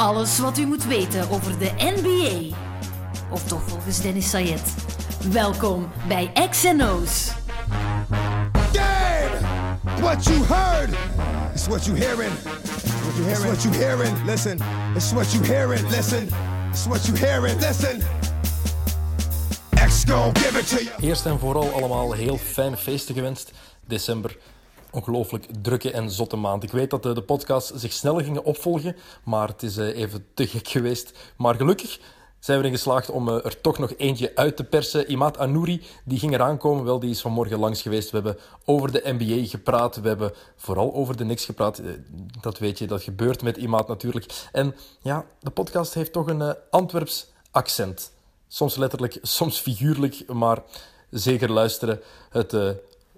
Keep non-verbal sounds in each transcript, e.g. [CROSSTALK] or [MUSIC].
Alles wat u moet weten over de NBA. Of toch volgens Dennis Sayed. Welkom bij XNO's. Game! What you heard is what you hearing. What you hearing? It's what you hearing. Listen. It's what you hearing. Listen. It's what you hearing. Listen. X gon' give it to you. Eerst en vooral allemaal heel fijne feesten gewenst. December, ongelooflijk drukke en zotte maand. Ik weet dat de, de podcasts zich sneller gingen opvolgen, maar het is eh, even te gek [LAUGHS] geweest. Maar gelukkig zijn we erin geslaagd om eh, er toch nog eentje uit te persen. Imad Anouri, die ging eraan komen. Wel, die is vanmorgen langs geweest. We hebben over de NBA gepraat. We hebben vooral over de Knicks gepraat. Eh, Dat weet je, dat gebeurt met Imad natuurlijk. En ja, de podcast heeft toch een eh, Antwerps accent. Soms letterlijk, [LAUGHS] soms figuurlijk, maar zeker luisteren. Het eh,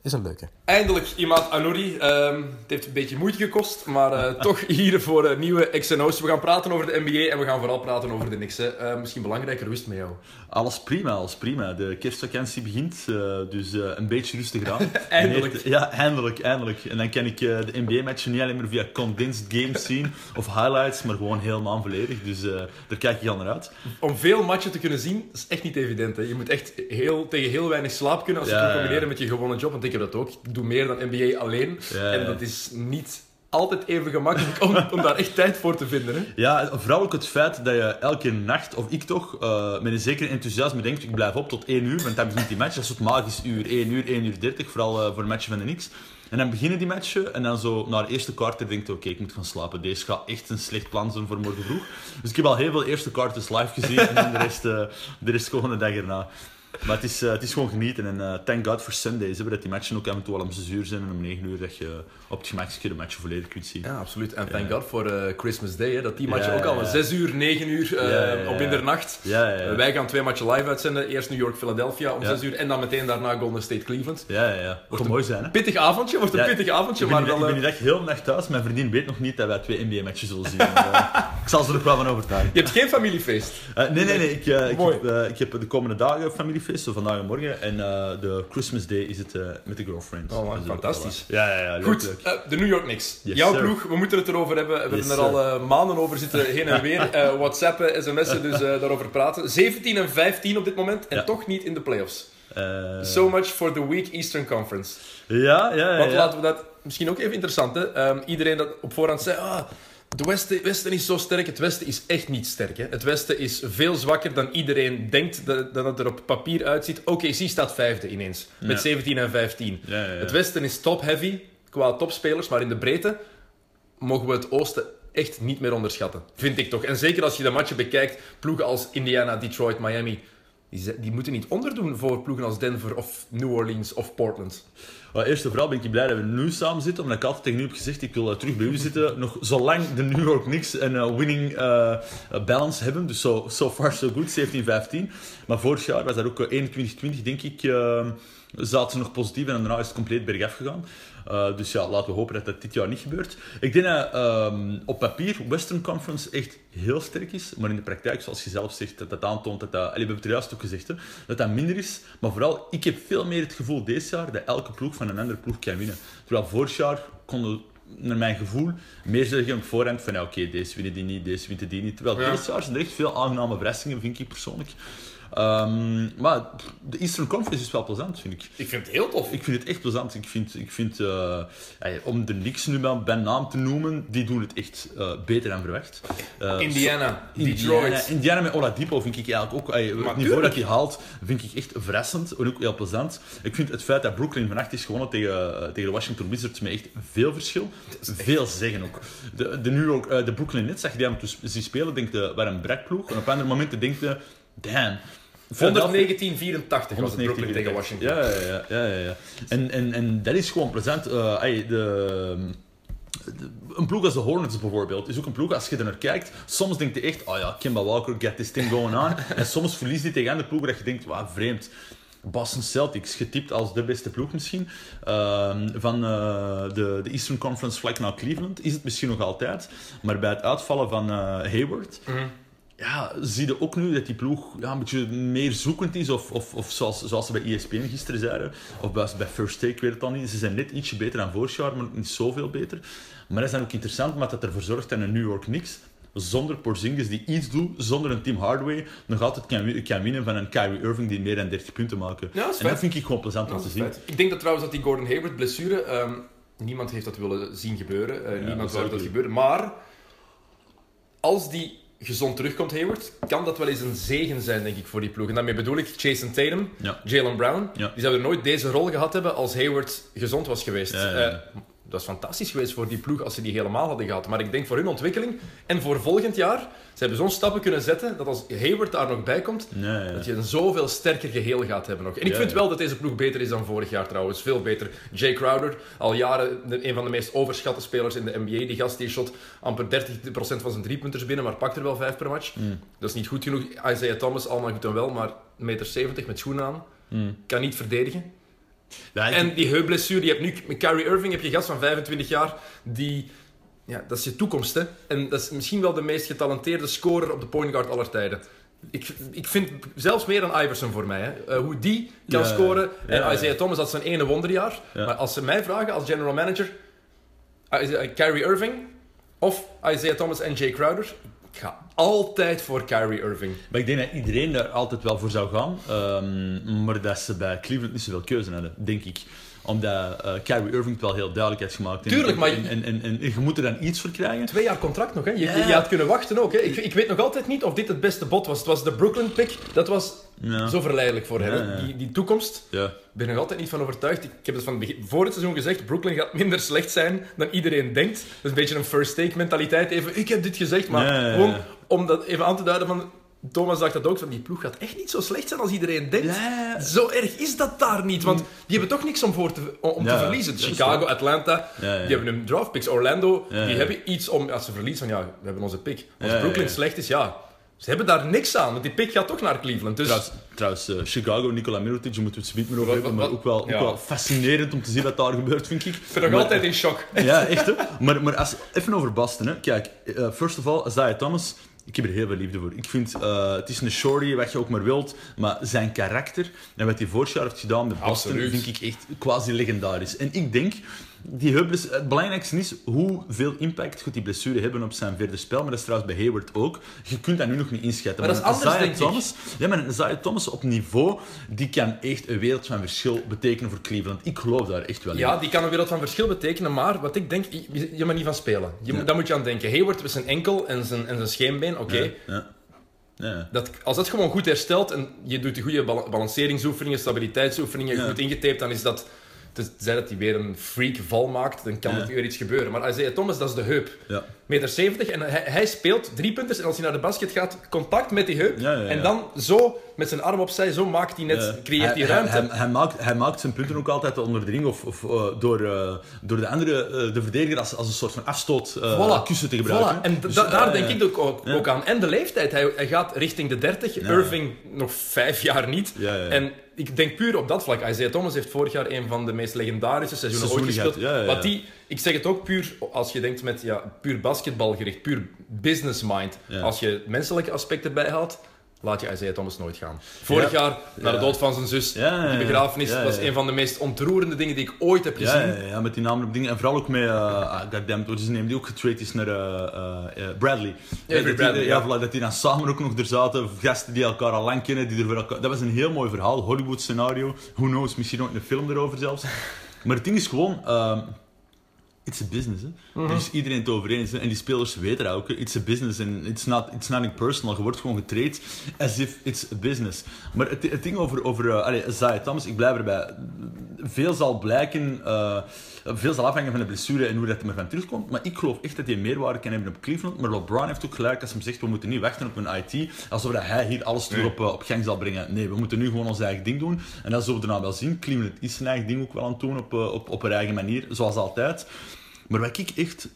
is een leuke. Eindelijk iemand Anouri. Ehm, het heeft een beetje moeite gekost, maar eh, toch [LAUGHS] hier voor eh, nieuwe XNO's. We gaan praten over de NBA en we gaan vooral praten over de Knicks. hè. Eh, misschien belangrijker, rust met jou. Alles prima, alles prima. De kerstvakantie begint, dus een beetje rustig aan. [LAUGHS] Eindelijk. Ja, eindelijk, eindelijk. En dan kan ik de NBA-matchen niet alleen maar via condensed games [LAUGHS] zien of highlights, maar gewoon helemaal volledig. Dus daar kijk ik al naar uit. Om veel matchen te kunnen zien, is echt niet evident. Hè. Je moet echt heel, tegen heel weinig slaap kunnen als je Ja, het ja, combineren met je gewone job. Want ik heb dat ook. Ik doe meer dan NBA alleen. Ja, En dat is niet altijd even gemakkelijk om, om daar echt tijd voor te vinden. Hè. Ja, vooral ook het feit dat je elke nacht, of ik toch, eh, met een zeker enthousiasme denkt, ik blijf op tot 1 uur, want dan begint die match. Dat is het magisch uur, 1 uur, 1 uur 30, vooral eh, voor een match van de Knicks. En dan beginnen die matchen en dan zo na de eerste kwartier denkt oké, ik moet gaan slapen. Deze gaat echt een slecht plan zijn voor morgen vroeg. Dus ik heb al heel veel eerste kwarters live gezien en dan de rest, eh, de rest gewoon de dag erna. Maar het is, eh, het is gewoon genieten en eh, thank God for Sundays, hè, dat die matchen ook af en toe al om 6 uur zijn en om 9 uur dat je op het gemakje de matchen volledig kunt zien. Ja, absoluut. En thank God voor eh, Christmas Day. Hè, dat die matchen Ja, ook al om ja. 6 uur, 9 uur op middernacht. Wij gaan twee matchen live uitzenden. Eerst New York, Philadelphia om Ja. 6 uur. En dan meteen daarna Golden State, Cleveland. Ja, ja, ja. Wordt mooi zijn, hè? Pittig avondje, wordt een pittig avondje. Ik ben, Maar dan, ik ben hier echt heel nacht thuis. Mijn vriendin weet nog niet dat wij twee NBA-matches zullen zien. Ik zal ze er ook wel van overtuigen. je hebt geen familiefeest. Nee, nee, nee. Ik, ik, Mooi. heb, ik heb de komende dagen familiefeest, zo vandaag en morgen. En eh, de Christmas Day is het eh, met de girlfriend. Oh, man, eh, fantastisch. voilà. Ja, ja, ja. Goed, eh, de New York Knicks. Yes, Jouw sir. ploeg, we moeten het erover hebben. We hebben er al eh, maanden over zitten, [LAUGHS] heen en weer. Eh, WhatsAppen, sms'en, dus eh, daarover praten. 17 en 15 op dit moment en Ja. toch niet in de playoffs. Eh, So much for the weak Eastern Conference. Ja, ja, ja. Want laten we dat... Misschien ook even interessant, hè. Ehm, iedereen dat op voorhand zei... Ah, de westen, westen is zo sterk. Het Westen is echt niet sterk. Hè. Het Westen is veel zwakker dan iedereen denkt dat, dat het er op papier uitziet. OKC staat vijfde ineens. Met Ja. 17 en 15. Ja, ja, ja. Het Westen is top-heavy qua topspelers. Maar in de breedte mogen we het Oosten echt niet meer onderschatten. Vind ik toch. En zeker als je de matchen bekijkt. Ploegen als Indiana, Detroit, Miami... Die, die moeten niet onderdoen voor ploegen als Denver of New Orleans of Portland. Maar eerst en vooral ben ik blij dat we nu samen zitten, omdat ik altijd tegen u heb gezegd, ik wil eh, terug bij u zitten, [LAUGHS] nog zolang de New York Knicks een eh, winning eh, balance hebben. Dus so, so far so good, 17-15. Maar vorig jaar was dat ook eh, 21-20, denk ik, zaten ze nog positief en daarna is het compleet bergaf gegaan. Eh, dus ja, laten we hopen dat dat dit jaar niet gebeurt. Ik denk dat ehm, op papier Western Conference echt heel sterk is, maar in de praktijk, zoals je zelf zegt, dat dat aantoont dat dat... allee, we hebben het er juist ook gezegd, hè, dat dat minder is. Maar vooral, ik heb veel meer het gevoel deze jaar dat elke ploeg van een andere ploeg kan winnen. Terwijl vorig jaar konden naar mijn gevoel, meer zeggen op voorhand van ja, oké, deze winnen die niet, deze winnen die niet. Terwijl Ja. deze jaar zijn er echt veel aangename verrassingen, vind ik persoonlijk. Ehm, maar de Eastern Conference is wel plezant, vind ik. Ik vind het heel tof. Ik vind het echt plezant. Ik vind, ik vind eh, ey, om de Knicks nu maar bij naam te noemen, die doen het echt eh, beter dan verwacht. Eh, Indiana, Indiana, Detroit. Indiana met Oladipo vind ik eigenlijk ook... het niveau tuurlijk. dat hij haalt, vind ik echt verrassend en ook heel plezant. Ik vind het feit dat Brooklyn vannacht is gewonnen tegen, eh, tegen de Washington Wizards met echt veel verschil. Veel zeggen ook. De, de, New York, eh, de Brooklyn Nets, zag je die hem dus zien spelen, denk je, waar een brekploeg. En op andere momenten denk je, damn... 119-84 was het Brooklyn tegen Washington. Ja, ja, ja. ja, ja. En, en, en dat is gewoon plezant. Eh, ey, de, de- een ploeg als de Hornets bijvoorbeeld is ook een ploeg, als je er naar kijkt, soms denk je echt, oh ja, Kimba Walker, get this thing going on. [LAUGHS] en soms verliest die tegen andere ploegen dat je denkt, wauw, vreemd. Boston Celtics, getipt als de beste ploeg misschien, ehm, van eh, de, de Eastern Conference vlak naar Cleveland, is het misschien nog altijd. Maar bij het uitvallen van eh, Hayward, ja, zie je ook nu dat die ploeg ja, een beetje meer zoekend is. Of, of, of zoals, zoals ze bij ESPN gisteren zeiden. Of bij, bij First Take, weet het al niet. Ze zijn net ietsje beter dan vorig jaar, maar niet zoveel beter. Maar dat is dan ook interessant, omdat dat ervoor zorgt dat een New York Knicks zonder Porzingis die iets doet, zonder een Tim Hardaway, nog altijd kan, kan winnen van een Kyrie Irving die meer dan 30 punten maken. Ja, dat is en dat vind ik gewoon plezant om te zien. Ik denk dat trouwens dat die Gordon Hayward blessure, ehm, niemand heeft dat willen zien gebeuren. Eh, niemand dat zou dat gebeuren. Maar als die gezond terugkomt, Hayward, kan dat wel eens een zegen zijn, denk ik, voor die ploeg. En daarmee bedoel ik Jason Tatum, Ja. Jalen Brown. Ja. Die zouden nooit deze rol gehad hebben als Hayward gezond was geweest. Ja. Eh, dat is fantastisch geweest voor die ploeg als ze die helemaal hadden gehad. Maar ik denk voor hun ontwikkeling en voor volgend jaar, ze hebben zo'n stappen kunnen zetten dat als Hayward daar nog bij komt, ja. dat je een zoveel sterker geheel gaat hebben nog. En ik Ja, vind wel dat deze ploeg beter is dan vorig jaar trouwens. Veel beter. Jay Crowder, al jaren een van de meest overschatte spelers in de NBA. Die gast die shot amper 30% van zijn driepunters binnen, maar pakt er wel 5 per match. Mm. Dat is niet goed genoeg. Isaiah Thomas, allemaal goed en wel, maar 1,70 meter met schoenen aan. Mm. Kan niet verdedigen. Ja, ik- En die heupblessure, je hebt nu met Kyrie Irving, heb je gast van 25 jaar, die... Ja, dat is je toekomst, hè. En dat is misschien wel de meest getalenteerde scorer op de point guard aller tijden. Ik, ik vind zelfs meer dan Iverson voor mij. Hè. Eh, hoe die kan Ja, scoren. ja, en. Isaiah Thomas, dat is zijn ene wonderjaar. Ja. Maar als ze mij vragen als general manager, Kyrie Irving of Isaiah Thomas en Jay Crowder, ik ga altijd voor Kyrie Irving. Maar ik denk dat iedereen daar altijd wel voor zou gaan. Ehm, maar dat ze bij Cleveland niet zoveel keuze hadden, denk ik. Omdat eh Kyrie Irving het wel heel duidelijk heeft gemaakt. En- Tuurlijk, maar- En, en, en, en je moet er dan iets voor krijgen. Twee jaar contract nog, hè? Je, Ja. je, had kunnen wachten ook. Hè? Ik, ik weet nog altijd niet of dit het beste bod was. Het was de Brooklyn pick. Dat was Ja. zo verleidelijk voor hem. Ja. Die, die toekomst. Ja. Ik ben er nog altijd niet van overtuigd. Ik, heb het van het begin, voor het seizoen gezegd. Brooklyn gaat minder slecht zijn dan iedereen denkt. Dat is een beetje een first take mentaliteit. Even, ik heb dit gezegd, maar gewoon om dat even aan te duiden van... Thomas dacht dat ook, van die ploeg gaat echt niet zo slecht zijn als iedereen denkt. Ja. Zo erg is dat daar niet, want die hebben toch niks om, voor te, om Ja, te verliezen. Chicago. Atlanta, die hebben een draft picks. Orlando, die hebben iets om... Als ze verliezen, van ja, we hebben onze pick. Als Brooklyn slecht is, ja... Ze hebben daar niks aan, want die pick gaat toch naar Cleveland. Dus Trouwens, trouwens eh, Chicago, Nikola Mirotic, je moet het zometeen meer over hebben, maar ook wel, ook ja. wel fascinerend om te zien wat daar gebeurt, vind ik. ik ben nog Maar- altijd in shock. Ja, echt hè. Maar, maar als, even over Boston. Hè. Kijk, eh, first of all, Isaiah Thomas, ik heb er heel veel liefde voor. Ik vind, eh, het is een shorty, wat je ook maar wilt, maar zijn karakter en wat hij vorig jaar heeft gedaan met Boston, Absoluut. vind ik echt quasi legendarisch. En ik denk, die het belangrijkste is hoeveel impact gaat die blessure hebben op zijn verder spel, maar dat is trouwens bij Hayward ook. Je kunt dat nu nog niet inschatten. Maar dat is anders, Isaiah denk ik. Thomas, ja, maar een Isaiah Thomas op niveau, die kan echt een wereld van verschil betekenen voor Cleveland. Ik geloof daar echt wel in. Ja, die kan een wereld van verschil betekenen, maar wat ik denk, je, niet van spelen. Je, moet- Daar moet je aan denken. Hayward met zijn enkel en zijn, en zijn scheenbeen, oké. Ja. Ja. Dat, als dat gewoon goed herstelt en je doet de goede bal- balanceringsoefeningen, stabiliteitsoefeningen, Ja. goed ingetaped, dan is dat... Tenzij dat hij weer een freak val maakt, dan kan Ja. er weer iets gebeuren. Maar Isaiah Thomas, dat is de heup. Ja. Meter 70 en hij, hij speelt drie punters en als hij naar de basket gaat, contact met die heup. Ja, ja, ja. En dan zo, met zijn arm opzij, zo maakt hij net, creëert hij ruimte. Hij, hij, hij maakt, hij maakt zijn punten ook altijd onder de ring of, of eh, door, eh, door de andere, eh, de verdediger, als, als een soort van afstoot Voilà. kussen te gebruiken. Voilà. En Dus, da- daar denk ik ook, ook, aan. En de leeftijd. Hij, hij gaat richting de 30. Irving nog vijf jaar niet. En ik denk puur op dat vlak. Isaiah Thomas heeft vorig jaar een van de meest legendarische seizoenen ooit gespeeld. gehad, ja, ja, ja. Wat die, ik zeg het ook puur als je denkt met ja, puur basketbalgericht, puur business mind. Ja. Als je het menselijke aspect erbij haalt, laat je Isaiah Thomas nooit gaan. Vorig Ja. jaar, na de Ja. dood van zijn zus, Ja, ja, ja. die begrafenis, Ja, ja, was ja. een van de meest ontroerende dingen die ik ooit heb gezien. Ja, ja, ja, met die namen op dingen. En vooral ook met, uh, wat is zijn naam, die ook getraind is naar eh, eh, Bradley. Avery dat die- Bradley, ja, ja. voilà, dat die dan samen ook nog er zaten. Gasten die elkaar al lang kennen. Die er voor elkaar... Dat was een heel mooi verhaal. Hollywood scenario. Who knows, misschien ook een film erover zelfs. Maar het ding is gewoon... ehm, It's a business, hè. Daar is iedereen het over eens. Hè. En die spelers weten dat ook. hè. It's a business and it's not, it's nothing personal. Je wordt gewoon getraind as if it's a business. Maar het, het ding over, over uh, Thomas, ik blijf erbij. Veel zal blijken, uh, veel zal afhangen van de blessure en hoe dat er maar van terugkomt. Maar ik geloof echt dat hij meerwaarde kan hebben op Cleveland. Maar LeBron heeft ook gelijk als hij zegt, we moeten niet wachten op een IT. Alsof dat hij hier alles terug op, uh, op gang zal brengen. Nee, we moeten nu gewoon ons eigen ding doen. En dat zullen we daarna wel zien. Cleveland is zijn eigen ding ook wel aan het doen op, op, op een eigen manier, zoals altijd. Maar wat ik echt,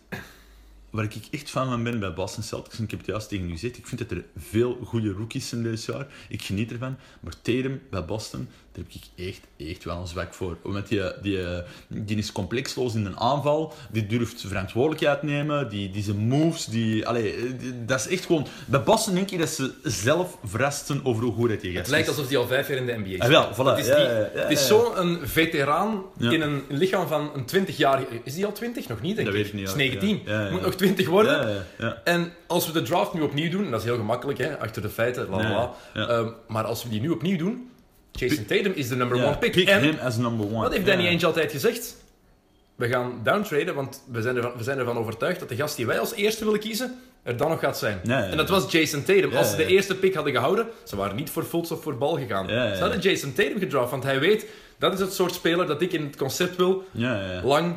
waar ik echt fan van ben bij Boston Celtics, en ik heb het juist tegen u gezegd, ik vind dat er veel goede rookies zijn dit jaar. Ik geniet ervan. Maar Tatum bij Boston, daar heb ik echt, echt wel een zwak voor. Omdat die, die, die is complexloos in een aanval, die durft verantwoordelijkheid nemen, die, die zijn moves, die, allee, die- dat is echt gewoon... Bij Boston denk ik dat ze zelf verrast zijn over hoe goed dat die gast Het lijkt is. alsof hij al vijf jaar in de NBA is. Ah, wel, voilà. Het is, Ja, ja, ja, het is zo'n veteraan in een lichaam van een 20-jarige... Is die al 20? Nog niet, denk Dat ik. weet ik niet, Is ja. 19. Ja, ja, ja. Moet nog 20 worden. Ja, ja, ja. En als we de draft nu opnieuw doen, en dat is heel gemakkelijk, hè, achter de feiten, la la. Ehm, maar als we die nu opnieuw doen, Jason Tatum is de number one pick. pick en him as number one. wat heeft Danny. Ainge altijd gezegd? We gaan downtraden, want we zijn, ervan, we zijn ervan overtuigd dat de gast die wij als eerste willen kiezen, er dan nog gaat zijn. En dat was Jason Tatum. Ja, als ze de ja. eerste pick hadden gehouden, ze waren niet voor Fultz of voor Bal gegaan. Ze hadden Jason Tatum gedraft, want hij weet, dat is het soort speler dat ik in het concept wil. Ja, ja, ja. Lang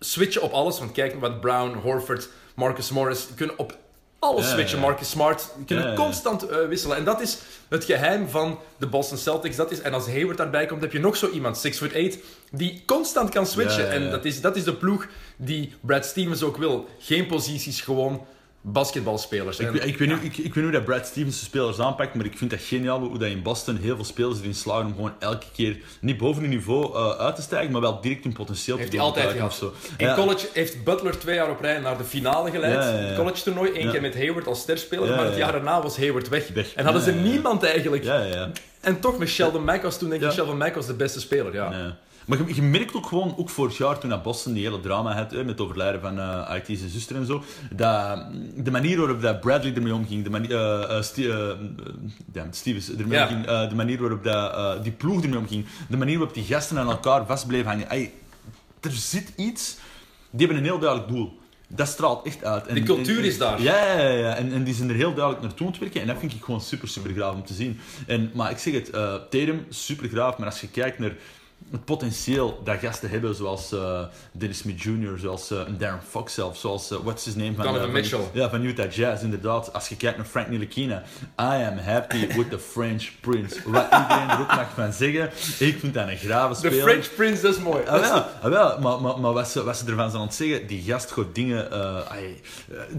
switchen op alles. Want kijk wat Brown, Horford, Marcus Morris kunnen op alles switchen. Marcus Smart kunnen constant eh, wisselen. En dat is het geheim van de Boston Celtics. Dat is, en als Hayward daarbij komt, heb je nog zo iemand, 6 foot 8, die constant kan switchen. En dat is, dat is de ploeg die Brad Stevens ook wil. Geen posities, gewoon basketbalspelers. Ik, weet- ik, weet nu, ik, ik weet hoe dat Brad Stevens de spelers aanpakt, maar ik vind dat geniaal hoe dat in Boston heel veel spelers erin slagen om gewoon elke keer niet boven hun niveau eh, uit te stijgen, maar wel direct hun potentieel heeft te hij altijd gehad. of zo. In Ja. college heeft Butler twee jaar op rij naar de finale geleid. Ja. Het college toernooi, één keer met Hayward als sterspeler. Maar het ja, jaar ja. daarna was Hayward weg. Weg. En hadden ze niemand eigenlijk. Ja, ja, ja. En toch met Sheldon Mack was toen denk ik. Sheldon Mack was de beste speler. Ja. Maar je, je merkt ook gewoon, ook vorig jaar toen dat Boston die hele drama had, hè, met het overlijden van eh IT zijn zuster en zo, dat, de manier waarop dat Bradley ermee omging, de manier, eh, eh, eh, damn, Stevens ermee Ja. omging, de manier waarop dat, die ploeg ermee omging, de manier waarop die gasten aan elkaar vast bleven hangen. Er zit iets, die hebben een heel duidelijk doel. Dat straalt echt uit. En, De cultuur en- is daar. Ja, ja, ja. En, en die zijn er heel duidelijk naartoe aan het werken. En dat vind ik gewoon super, super graaf om te zien. En, maar ik zeg het, Tatum, super graaf. Maar als je kijkt naar het potentieel dat gasten hebben, zoals eh, Dennis Smith Jr., zoals eh, Darren Fox zelf, zoals, eh, what's his name? Van, Donovan van- Mitchell. Ja, van Utah Jazz, inderdaad. Als je kijkt naar Frank Ntilikina, I am happy with the French Prince. Wat iedereen er ook mag van zeggen, ik vind dat een grave De speler. French Prince, dat is mooi. Ah, wel, ah, wel, maar, maar, maar wat, ze, wat ze ervan zijn aan het zeggen, die gast gaat dingen... eh,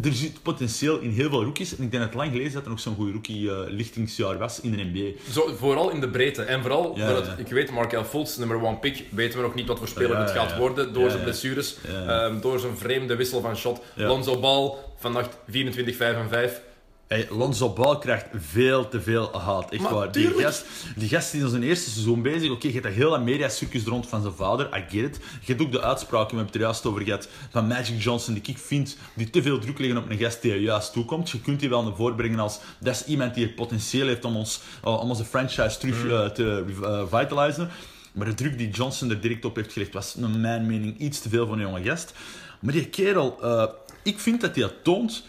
er zit potentieel in heel veel rookies. En ik denk dat het lang geleden dat er nog zo'n goed rookie-lichtingsjaar was in de NBA. Zo, vooral in de breedte. En vooral, ja. ik weet, Markel Fultz, nummer one pick, weten we nog niet wat voor speler het gaat worden door zijn blessures, ehm, door zijn vreemde wissel van shot. Lonzo Ball, vannacht 24, 5 en 5. Hey, Lonzo Ball krijgt veel te veel haat. Echt Maar waar. Die gast, die gast is in zijn eerste seizoen bezig. Oké, je hebt dat hele mediacircus rond van zijn vader. I get it. Je hebt ook de uitspraken, we hebben het er juist over gehad, van Magic Johnson, die ik vind, die te veel druk leggen op een gast die er juist toekomt. Je kunt die wel naar voren brengen als, dat is iemand die het potentieel heeft om, ons, uh, om onze franchise terug Mm. uh, te uh, vitalizen. Maar de druk die Johnson er direct op heeft gelegd, was naar mijn mening iets te veel van een jonge gast. Maar die kerel, uh, ik vind dat hij dat toont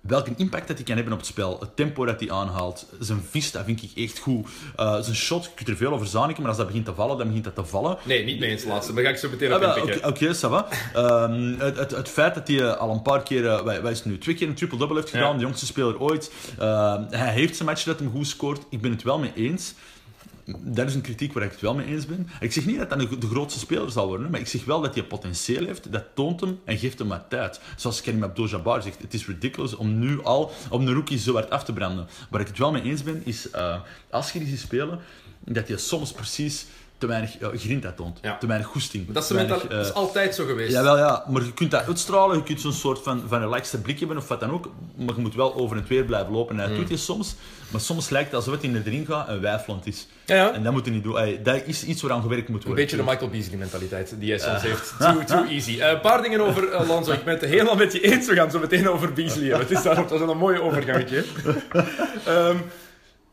welke impact dat hij kan hebben op het spel. Het tempo dat hij aanhaalt. Zijn vis, dat vind ik echt goed. Uh, zijn shot, je kunt er veel over zaniken, maar als dat begint te vallen, dan begint dat te vallen. Nee, niet mee eens laatste. Daar ga ik zo meteen Ah, op wel, inpikken. Oké, okay, ça va. Ehm, het, het, het feit dat hij uh, al een paar keer, uh, wat, wat is nu, twee keer een triple-double heeft gedaan, Ja. de jongste speler ooit. Ehm, hij heeft zijn match dat hem goed scoort. Ik ben het wel mee eens. Dat is een kritiek waar ik het wel mee eens ben. Ik zeg niet dat hij de grootste speler zal worden, maar ik zeg wel dat hij potentieel heeft. Dat toont hem en geeft hem wat tijd. Zoals Karim Abdul-Jabbar zegt, het is ridiculous om nu al om een rookie zo hard af te branden. Waar ik het wel mee eens ben, is uh, als je die ziet spelen, dat hij soms precies te weinig uh, grinta toont. Ja. Te weinig goesting. Dat is, dat is uh, altijd zo geweest. Jawel, ja. Maar je kunt dat uitstralen, je kunt zo'n soort van, van relaxte blik hebben of wat dan ook. Maar je moet wel over en weer blijven lopen. En dat doet je soms. Maar soms lijkt het alsof het in erin gaat en wijfelend is. Ja, ja. En dat moet je niet doen. Dat is iets waaraan gewerkt moet Een worden. beetje de Michael Beasley mentaliteit die hij soms heeft. Too, too easy. Eh, Een paar dingen over uh, Lonzo. Ik ben het helemaal met je eens. We gaan zo meteen over Beasley hebben. Het is daarom dat is een mooie overgangetje. um, [LAUGHS]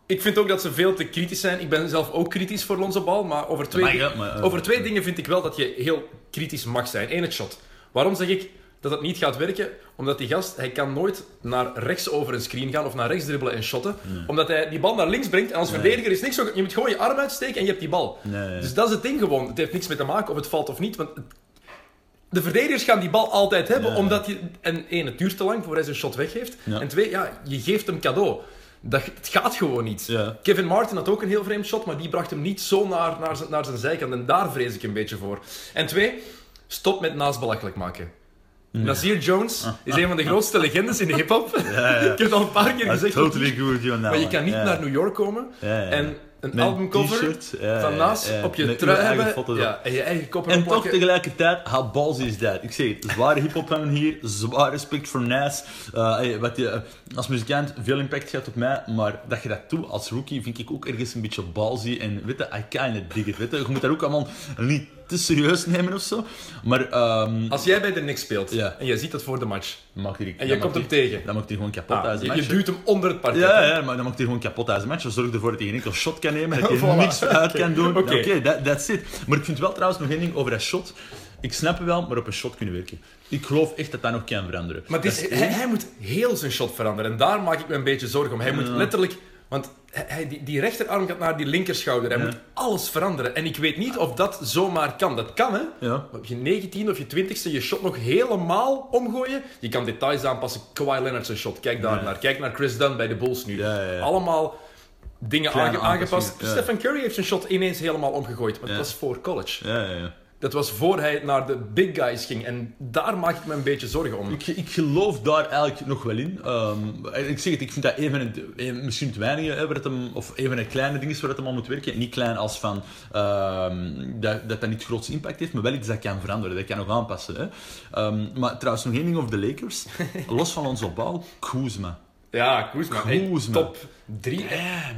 ik vind ook dat ze veel te kritisch zijn. Ik ben zelf ook kritisch voor Lonzo Ball. Maar over twee, mag, ja, maar, uh, over twee dingen vind ik wel dat je heel kritisch mag zijn. Eén, het shot. Waarom zeg ik dat het niet gaat werken? Omdat die gast, hij kan nooit naar rechts over een screen gaan of naar rechts dribbelen en shotten. Nee. Omdat hij die bal naar links brengt. En als nee. verdediger is niks zo... Je moet gewoon je arm uitsteken en je hebt die bal. Nee. Dus dat is het ding gewoon. Het heeft niks mee te maken of het valt of niet. Want de verdedigers gaan die bal altijd hebben, omdat je... En één, het duurt te lang voor hij zijn shot weggeeft. En twee, ja, je geeft hem cadeau. Dat, het gaat gewoon niet. Kevin Martin had ook een heel vreemd shot, maar die bracht hem niet zo naar, naar, zijn, naar zijn zijkant. En daar vrees ik een beetje voor. En twee, stop met naast belachelijk maken. Ja. Nazir Jones is een van de grootste legendes in de hip-hop. Ja, ja. [LAUGHS] ik heb het al een paar keer gezegd. Totally good, you maar je kan niet naar New York komen en een albumcover van naast op je trui hebben ja, en je eigen kop En toch tegelijkertijd, how ballsy is dat? Ik zeg het, zware hip-hop hebben hier, zwaar respect voor Nas. Uh, wat je als muzikant veel impact gaat op mij, maar dat je dat doet als rookie vind ik ook ergens een beetje ballsy. En weet je, I kinda dig it. Weet je. je moet daar ook allemaal niet te serieus nemen of zo. Maar ehm Als jij bij de Knicks speelt Ja. en je ziet dat voor de match mag die, en je komt hem tegen, Dan mag hij gewoon kapot ah, uit de je, match. je duwt hem onder het parket. Ja, ja, maar dan mag hij gewoon kapot uit de match. Zorg ervoor dat hij geen enkel shot kan nemen, dat [LAUGHS] hij Voilà. niks [LAUGHS] uit kan doen. Oké. Oké, that- that's it. Maar ik vind wel trouwens nog één ding over dat shot. Ik snap het wel, maar op een shot kunnen werken. Ik geloof echt dat dat nog kan veranderen. Maar is, is hij moet heel zijn shot veranderen. En daar maak ik me een beetje zorgen om. Hij moet letterlijk... Want hij, die, die rechterarm gaat naar die linkerschouder. Hij Ja. moet alles veranderen. En ik weet niet of dat zomaar kan. Dat kan, hè. Ja. Op je 19 of je 20ste je shot nog helemaal omgooien. Je kan details aanpassen. Kawhi Leonard zijn shot. Kijk daar Ja. naar. Kijk naar Chris Dunn bij de Bulls nu. Allemaal dingen aange- aangepast. Stephen Curry heeft zijn shot ineens helemaal omgegooid. Maar dat was voor college. Ja, ja, ja. Dat was voor hij naar de big guys ging. En daar maak ik me een beetje zorgen om. Ik, ik geloof daar eigenlijk nog wel in. Ehm, ik zeg het, ik vind dat een van het, een- misschien het weinige, hè, waar het hem, of een van de kleine dingen waar het hem aan moet werken. Niet klein als van ehm, dat, dat dat niet grootste impact heeft, maar wel iets dat kan veranderen, dat kan nog aanpassen. Hè. Ehm, maar trouwens, nog één ding over de Lakers. [LAUGHS] Los van onze bal, Kuzma. Ja, Kuzma. top 3,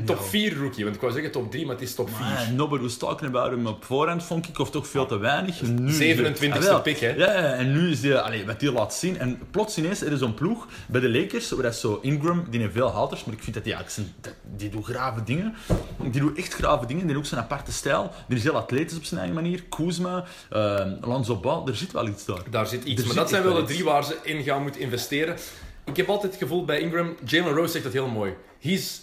top 4 rookie. Want ik wou zeggen top 3, maar het is top 4. Man, nobody was talking about him op voorhand, vond ik, of toch veel te weinig. Nu is 27e Ah, pick, hè? Ja, en nu is die, allee, wat die laat zien. En plots ineens, er is zo'n ploeg bij de Lakers, waar dat zo Ingram, die heeft veel haters, maar ik vind dat die, eigenlijk zijn, dat- die doet grave dingen. Die doet echt grave dingen, die heeft ook zijn aparte stijl. Die is heel atletisch op zijn eigen manier. Kuzma, uh, Lonzo Ball, er zit wel iets daar. Daar zit iets. Er maar zit dat zijn wel de drie waar ze in gaan moeten investeren. Ik heb altijd het gevoel bij Ingram, Jalen Rose zegt dat heel mooi. He's,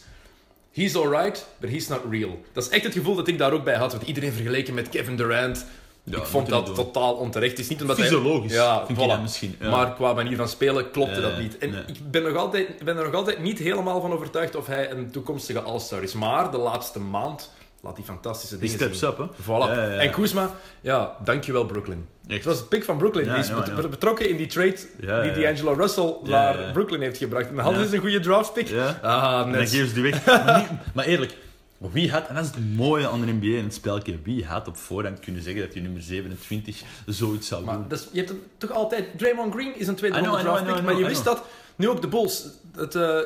he's alright, but he's not real. Dat is echt het gevoel dat ik daar ook bij had. Want iedereen vergeleken met Kevin Durant. Ja, ik vond dat totaal onterecht. Het is niet omdat Fysiologisch, hij... Ja, vind voilà. dat misschien, ja. Maar qua manier van spelen klopte dat niet. En nee. ik ben, nog altijd, ben er nog altijd niet helemaal van overtuigd of hij een toekomstige All-Star is. Maar de laatste maand laat hij fantastische Die dingen steps zien. up, hè. Voilà. Ja, ja, ja. En Kuzma, ja, dankjewel Brooklyn. Echt. Het was een pick van Brooklyn. Die is betrokken in die trade die. D'Angelo Russell naar. Brooklyn heeft gebracht. En hadden ze een goede draft pick? Ja. Ah, En dan net. geven ze die weg. [LAUGHS] maar, niet- maar eerlijk, wie had, en dat is het mooie aan de NBA en het spelje, wie had op voorhand kunnen zeggen dat je nummer 27 zoiets zou Maar doen? dat is- je hebt het toch altijd... Draymond Green is een tweede ronde draft I pick, know, maar je wist dat... Nu ook de Bulls. Het, eh,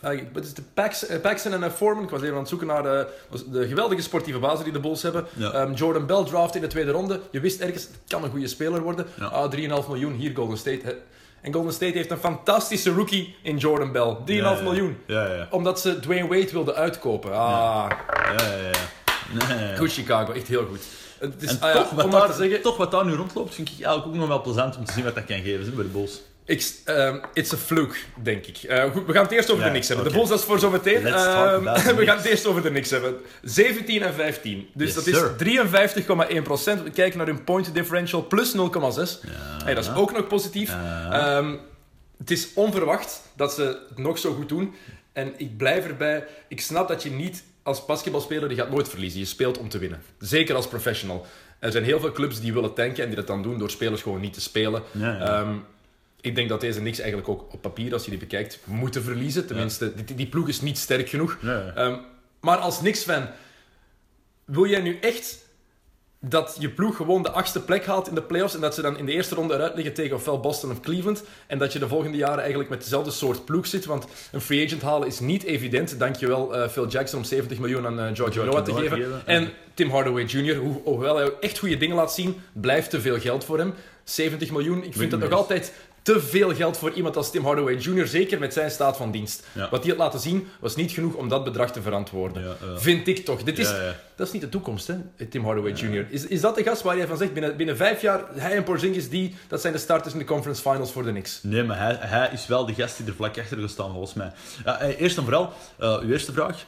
eh, wat is de Pax, eh, Paxson en eh, Foreman. Ik was even aan het zoeken naar de, de geweldige sportieve basis die de Bulls hebben. Ja. Ehm, Jordan Bell draft in de tweede ronde. Je wist ergens, het kan een goede speler worden. Ja. Ah, 3,5 miljoen, hier Golden State. En Golden State heeft een fantastische rookie in Jordan Bell. 3,5 Ja, miljoen. Ja, ja, ja. Omdat ze Dwayne Wade wilden uitkopen. Ah, ja, ja, ja. Nee, goed Chicago. Echt heel goed. Het is, En ah ja, toch, wat daar, te zeggen... toch wat daar nu rondloopt, vind ik eigenlijk ook nog wel plezant om te zien wat dat kan geven bij de Bulls. Ik, ehm, it's a fluke, denk ik. Eh, goed, we gaan het eerst over Ja, de Knicks hebben. oké. De Bulls, dat is voor zometeen. The [LAUGHS] we gaan het eerst over de Knicks hebben. 17 en 15. Dus Yes, dat is sir. 53,1 procent. We kijken naar hun point differential plus 0,6. Hey, dat is ook nog positief. Ja. Ehm, het is onverwacht dat ze het nog zo goed doen. En ik blijf erbij. Ik snap dat je niet als basketbalspeler, je gaat nooit verliezen. Je speelt om te winnen. Zeker als professional. Er zijn heel veel clubs die willen tanken en die dat dan doen door spelers gewoon niet te spelen. Ja, ja. Ehm, ik denk dat deze niks eigenlijk ook op papier, als je die bekijkt, moeten verliezen. Tenminste, die, die ploeg is niet sterk genoeg. Ehm, maar als Knicks-fan, wil jij nu echt dat je ploeg gewoon de achtste plek haalt in de playoffs en dat ze dan in de eerste ronde eruit liggen tegen ofwel Boston of Cleveland en dat je de volgende jaren eigenlijk met dezelfde soort ploeg zit? Want een free agent halen is niet evident. Dankjewel uh, Phil Jackson om 70 miljoen aan uh, George, George Noah te geven. En. Tim Hardaway Jr., hoe, hoewel hij echt goede dingen laat zien, blijft te veel geld voor hem. 70 miljoen, ik vind dat nog altijd te veel geld voor iemand als Tim Hardaway Jr., zeker met zijn staat van dienst. Ja. Wat hij had laten zien, was niet genoeg om dat bedrag te verantwoorden. Ja. Vind ik toch. Dit is. Dat is niet de toekomst, hè, Tim Hardaway Jr. Is, is dat de gast waar jij van zegt, binnen, binnen vijf jaar, hij en Porzingis, die, dat zijn de starters in de conference finals voor de Knicks? Nee, maar hij, hij is wel de gast die er vlak achter gaat staan, volgens mij. Ja, eh, eerst en vooral, eh, uw eerste vraag.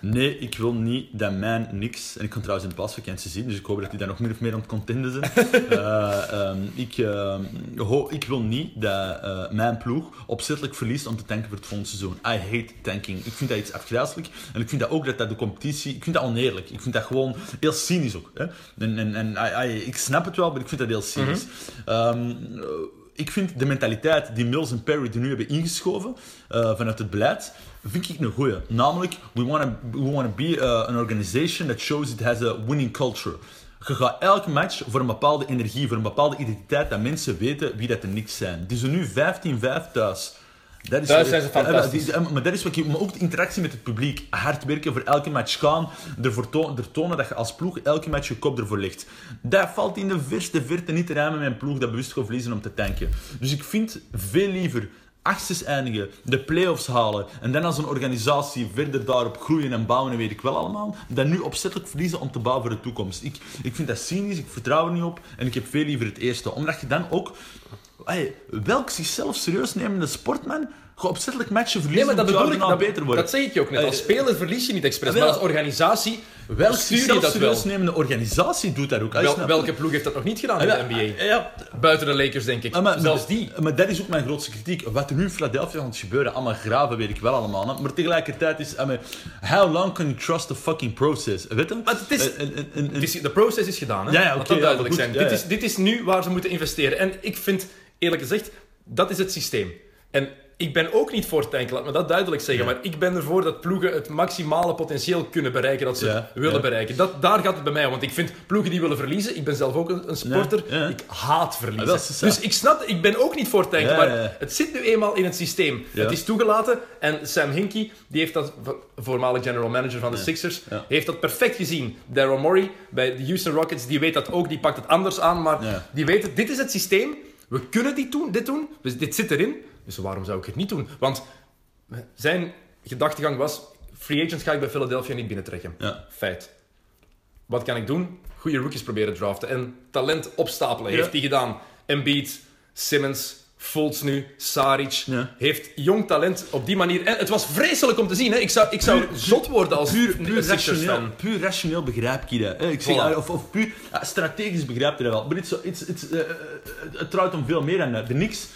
Nee, ik wil niet dat mijn niks... En ik kon trouwens in de paasvakantie zien, dus ik hoop dat die daar nog meer of meer aan het contenden zijn. [LAUGHS] Eh, ehm, ik, ehm, ho- ik wil niet dat eh, mijn ploeg opzettelijk verliest om te tanken voor het volgende seizoen. I hate tanking. Ik vind dat iets afgrijzelijk. En ik vind dat ook dat dat de competitie... Ik vind dat oneerlijk. Ik vind dat gewoon heel cynisch ook. Hè? En, en, en I- I- ik snap het wel, maar ik vind dat heel cynisch. Ehm, eh, ik vind de mentaliteit die Mills en Perry er nu hebben ingeschoven eh, vanuit het beleid, vind ik een goeie. Namelijk, we want to we wanna be uh, an organization that shows it has a winning culture. Je gaat elke match voor een bepaalde energie, voor een bepaalde identiteit, dat mensen weten wie dat er niks zijn. Die zijn nu 15-5 thuis. Dat is, Thuis zijn ze fantastisch. maar dat is wat. Maar ook de interactie met het publiek. Hard werken voor elke match gaan. Ervoor tonen, er tonen dat je als ploeg elke match je kop ervoor legt. Dat valt in de verste verte niet te rijmen met een ploeg dat bewust gaat verliezen om te tanken. Dus ik vind veel liever achtste eindigen, de play-offs halen en dan als een organisatie verder daarop groeien en bouwen en weet ik wel allemaal, dan nu opzettelijk verliezen om te bouwen voor de toekomst. Ik, ik vind dat cynisch, ik vertrouw er niet op en ik heb veel liever het eerste. Omdat je dan ook... Hey, welk zichzelf serieus nemende sportman gaat opzettelijk matchen Nee, verliezen maar dat bedoel ik. beter worden? dat zeg ik je ook net. Als Eh, speler verlies je niet expres, maar als organisatie Welk stuur je dat wel. nemende organisatie doet dat ook. Wel- welke ploeg heeft dat nog niet gedaan Ah, in ja, de NBA? ah, ja, Buiten de Lakers, denk ik. Ah, maar, Zelfs die. Maar dat is ook mijn grootste kritiek. Wat er nu in Philadelphia aan het gebeuren, allemaal graven, weet ik wel allemaal. hè. Maar tegelijkertijd is... I mean, how long can you trust the fucking process? Weet je? Maar het is- de proces is gedaan, hè? Ja, ja, oké, duidelijk zijn. Dit, is, dit is nu waar ze moeten investeren. En ik vind, eerlijk gezegd, dat is het systeem. En ik ben ook niet voor tanken, laat me dat duidelijk zeggen. Ja. Maar ik ben ervoor dat ploegen het maximale potentieel kunnen bereiken dat ze Ja, willen ja. bereiken. Dat, daar gaat het bij mij om. Want ik vind ploegen die willen verliezen, ik ben zelf ook een, een sporter, ik haat verliezen. Dat. dus ik snap, ik ben ook niet voor tanken, maar het zit nu eenmaal in het systeem. Het is toegelaten en Sam Hinkie, die heeft dat, vo- voormalig general manager van de Sixers, heeft dat perfect gezien. Daryl Morey bij de Houston Rockets, die weet dat ook, die pakt het anders aan, maar die weet het, dit is het systeem, we kunnen dit doen, dit doen, dus dit zit erin, dus waarom zou ik het niet doen? Want zijn gedachtegang was, free agents ga ik bij Philadelphia niet binnentrekken. Ja. Feit. Wat kan ik doen? Goede rookies proberen draften en talent opstapelen. Ja. Heeft hij gedaan. Embiid, Simmons, Fultz nu, Saric. Ja. Heeft jong talent op die manier... En het was vreselijk om te zien. Hè. Ik zou, ik zou zot worden als Puur, puur, rationeel, puur rationeel begrijp je dat. hè. Ik zeg, Voilà. of, of puur strategisch begrijp je dat wel. Maar het, het, het, eh, het draait om veel meer dan. De Knicks